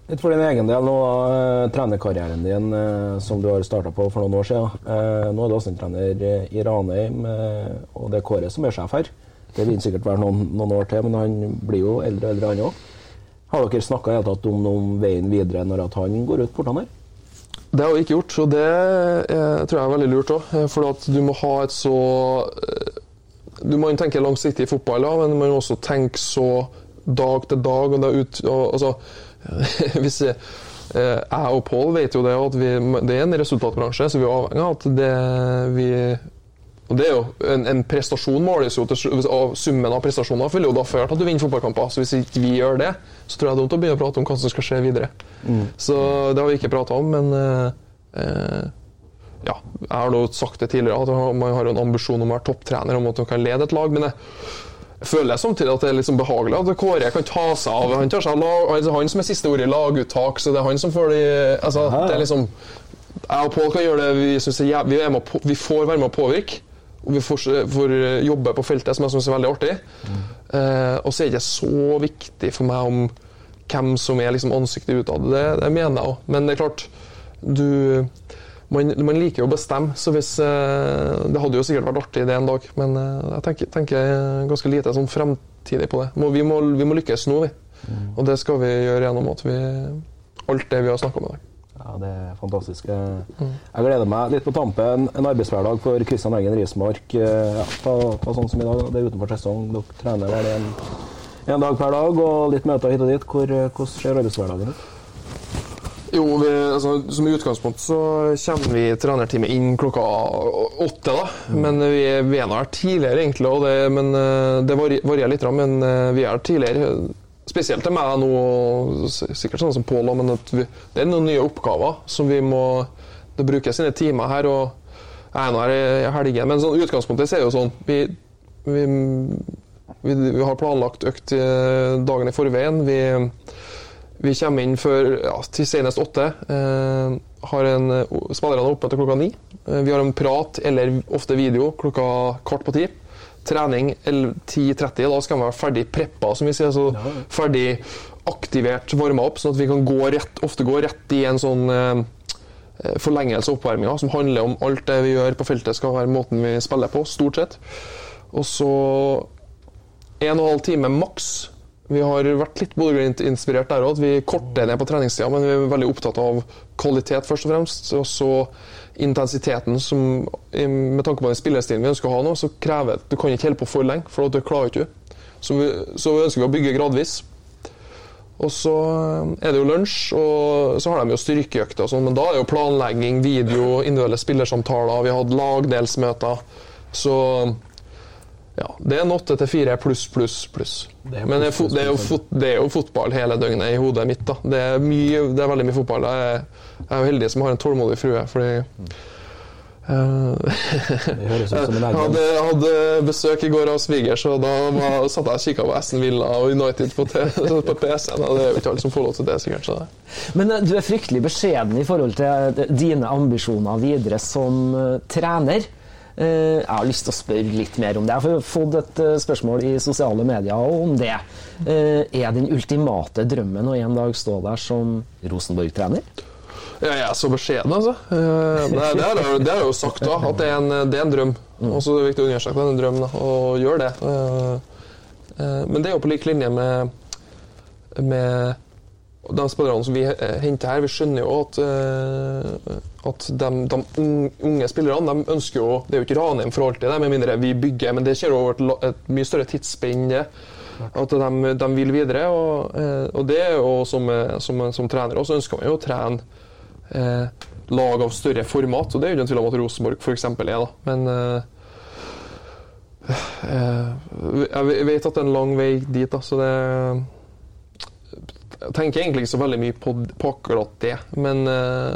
Litt for din egen del, nå eh, trenerkarrieren din eh, som du har starta på for noen år siden. Eh, nå er du assistenttrener i Ranheim, eh, og det er Kåre som er sjef her. Det vil sikkert være noen, noen år til, men han blir jo eldre og eldre, han òg. Har dere snakka om, om veien videre når at han går ut portene her? Det har jeg ikke gjort, og det er, tror jeg er veldig lurt òg. For at du må ha et så eh, Du må tenke langsiktig i fotball, ja, men du må også tenke så dag til dag. og ut, og, altså, Hvis jeg, eh, jeg og Pål vet jo det at vi, det er en resultatbransje, så vi er avhengig av at det vi og det er jo En, en prestasjon måles jo til og Summen av prestasjoner vil jo da føre til at du vinner fotballkamper. Så hvis ikke vi gjør det, så tror jeg det er dumt å begynne å prate om hva som skal skje videre. Mm. Så det har vi ikke prata om, men eh, ja, jeg har da sagt det tidligere at man har en ambisjon om å være topptrener, om at man kan lede et lag. men jeg føler samtidig at det er sånn behagelig at Kåre kan ta seg av Han, tar seg lag, altså han som er siste ord i laguttak, så det er han som får de altså, det er liksom, Jeg og Pål kan gjøre det vi syns er vi, er vi får være med å påvirke. Og vi får, får jobbe på feltet, som jeg syns er veldig artig. Mm. Eh, og så er det ikke så viktig for meg om hvem som er liksom ansiktet utad. Det, det mener jeg òg. Men det er klart, du man, man, liker jo å bestemme, så hvis eh, Det hadde jo sikkert vært artig det en dag, men eh, jeg tenker, tenker ganske lite sånn fremtidig på det. Må, vi, må, vi, må, lykkes nå, vi. Mm. Og det skal vi gjøre gjennom at vi alt det vi har snakka om i dag. Ja, Det er fantastisk. Mm. Jeg gleder meg litt på tampen. En arbeidshverdag for Kristian Eggen Rismark. Eh, ja, på, på, sånn som i dag, det er utenfor sesong. Dere trener vel en, en dag per dag og litt møter hit og dit. Hvor, hvordan ser arbeidshverdagen ut? Jo, vi, altså, Som utgangspunkt så kommer vi trenerteamet inn klokka åtte. da. Mm. Men vi, vi er her tidligere, egentlig. og Det, men, eh, det varierer litt, men eh, vi er her tidligere. Spesielt til meg nå, sikkert sånn som Pål, men vi, det er noen nye oppgaver som vi må Det brukes sine timer her. og Jeg er nå her i helgen, men sånn, utgangspunktet er jo sånn vi, vi, vi, har planlagt økt eh, dagen i forveien. Vi vi kommer inn før ja, til senest åtte. Eh, har en, spillerne oppe til klokka ni. Eh, vi har en prat eller ofte video klokka kvart på ti. Trening 10.30. Da skal man være ferdig preppa, som vi sier. Så ferdig aktivert, varma opp, sånn at vi kan gå rett, ofte gå rett i en sånn eh, forlengelse av oppvarminga, som handler om alt det vi gjør på feltet skal være måten vi spiller på, stort sett. Og så en og en halv time maks vi har vært litt Bodø-Glimt-inspirert der òg. Vi korter ned på treningstida, men vi er veldig opptatt av kvalitet først og fremst. Og så intensiteten som Med tanke på den spillestilen vi ønsker å ha nå, så krever Du kan ikke holde på for lenge, for det klarer ikke. Så, vi, så ønsker å bygge gradvis. Og så er det jo lunsj, og så har de jo styrkeøkter og sånn, men da er jo planlegging, video, individuelle spillersamtaler, vi har hatt lagdelsmøter. Så ja, det er en åtte til fire pluss, pluss, pluss. Men det er, det, er fot, det er, jo fotball hele døgnet i hodet mitt. da. Det er, mye, det er veldig mye fotball. Jeg er, jeg er jo heldig som har en tålmodig frue, fordi uh, jeg hadde, hadde, besøk i går av svigers, og da var, satt jeg og kikka på Aston Villa og United på, på PC-en. Det er jo ikke alle som får lov til det, sikkert. Så. Men uh, du er fryktelig beskjeden i forhold til dine ambisjoner videre som trener. Eh, jeg har lyst til å spørre litt mer om det. Jeg har fått et eh, spørsmål i sosiale medier om det. Eh, er den ultimate drømmen å en dag stå der som Rosenborg-trener? Ja, jeg er så beskjeden, altså. Det, det, har jeg, det har jeg jo sagt da, at det er en, det er en drøm. Mm. Og så er det viktig å understreke det er en drøm, da, og gjøre det. Men det er jo på lik linje med, med de spillerne som vi henter her, vi skjønner jo at, uh, at de, de, unge spillerne de ønsker jo Det er jo ikke Ranheim for alltid, med mindre vi bygger, men det skjer over et, et mye større tidsspenn. At de, de, vil videre. Og, uh, og det er jo som, som, som trener også ønsker man jo å trene uh, lag av større format, og det er jo ikke tvil om at Rosenborg f.eks. er. da, men jeg vet at det er en lang vei dit, da, så det jeg tenker egentlig ikke så veldig mye på, på akkurat det. Men uh,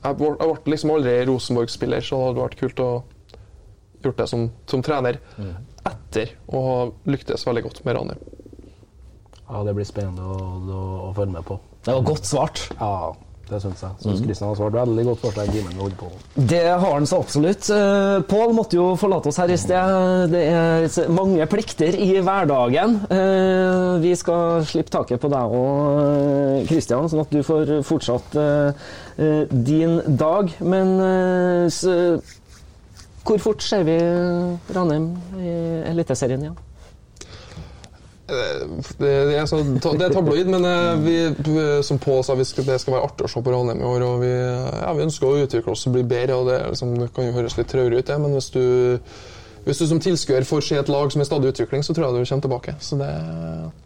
jeg, ble, jeg ble liksom aldri Rosenborg-spiller, så det hadde vært kult å gjort det som, som trener. Mm. etter å ha lyktes veldig godt med Ranheim. Ja, det blir spennende å, å, å følge med på. Det var godt svart. Ja, det syns jeg. Syns Kristian har svart veldig godt forslag. vi holder på. Det har han så absolutt. Uh, Pål måtte jo forlate oss her i sted. Det er mange plikter i hverdagen. Eh, vi skal slippe taket på deg og Kristian, sånn at du får fortsatt eh, eh, din dag. Men eh, hvor fort ser vi Ranheim i Eliteserien igjen? Det, det, er, så, det er tabloid, men eh, vi, som Pål sa, vi skal, det skal være artig å se på Ranheim i år. og Vi, ja, vi ønsker å utvikle oss og bli bedre. og Det, liksom, det kan jo høres litt traurig ut, det, men hvis du, hvis du som tilskuer får se et lag som er stadig utvikling, så tror jeg du kommer tilbake. Så Det,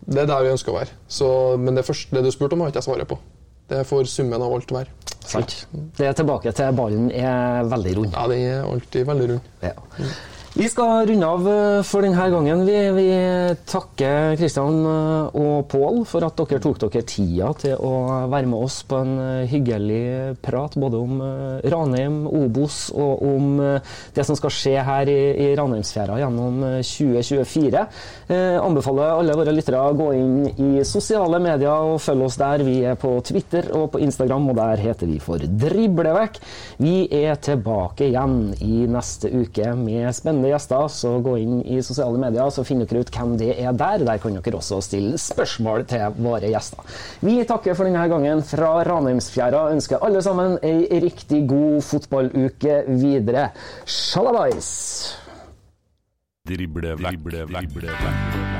det er der vi ønsker å være. Så, men det, første, det du spurte om, har ikke jeg svaret på. Det får summen av alt være. Sant. Det er tilbake til ballen er veldig rund. Ja, den er alltid veldig rund. Ja. Vi skal runde av eh, for denne gangen. Vi, vi takker Kristian eh, og Pål for at dere tok dere tida til å være med oss på en eh, hyggelig prat både om Ranheim, Obos og om det som skal skje her i, i Ranheimsfjæra gjennom eh, 2024. Eh, anbefaler alle våre lyttere å gå inn i sosiale medier og følge oss der. Vi er på Twitter og på Instagram, og der heter vi for Driblevekk. Vi er tilbake igjen i neste uke med spennende gjester, så gå inn i sosiale medier, så finner dere ut hvem det er der. Der kan dere også stille spørsmål til våre gjester. Vi takker for denne gangen fra Ranheimsfjæra. Ønsker alle sammen ei riktig god fotballuke videre. Sjalabais! Drible vekk, drible vekk, drible vekk.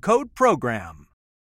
code PROGRAM.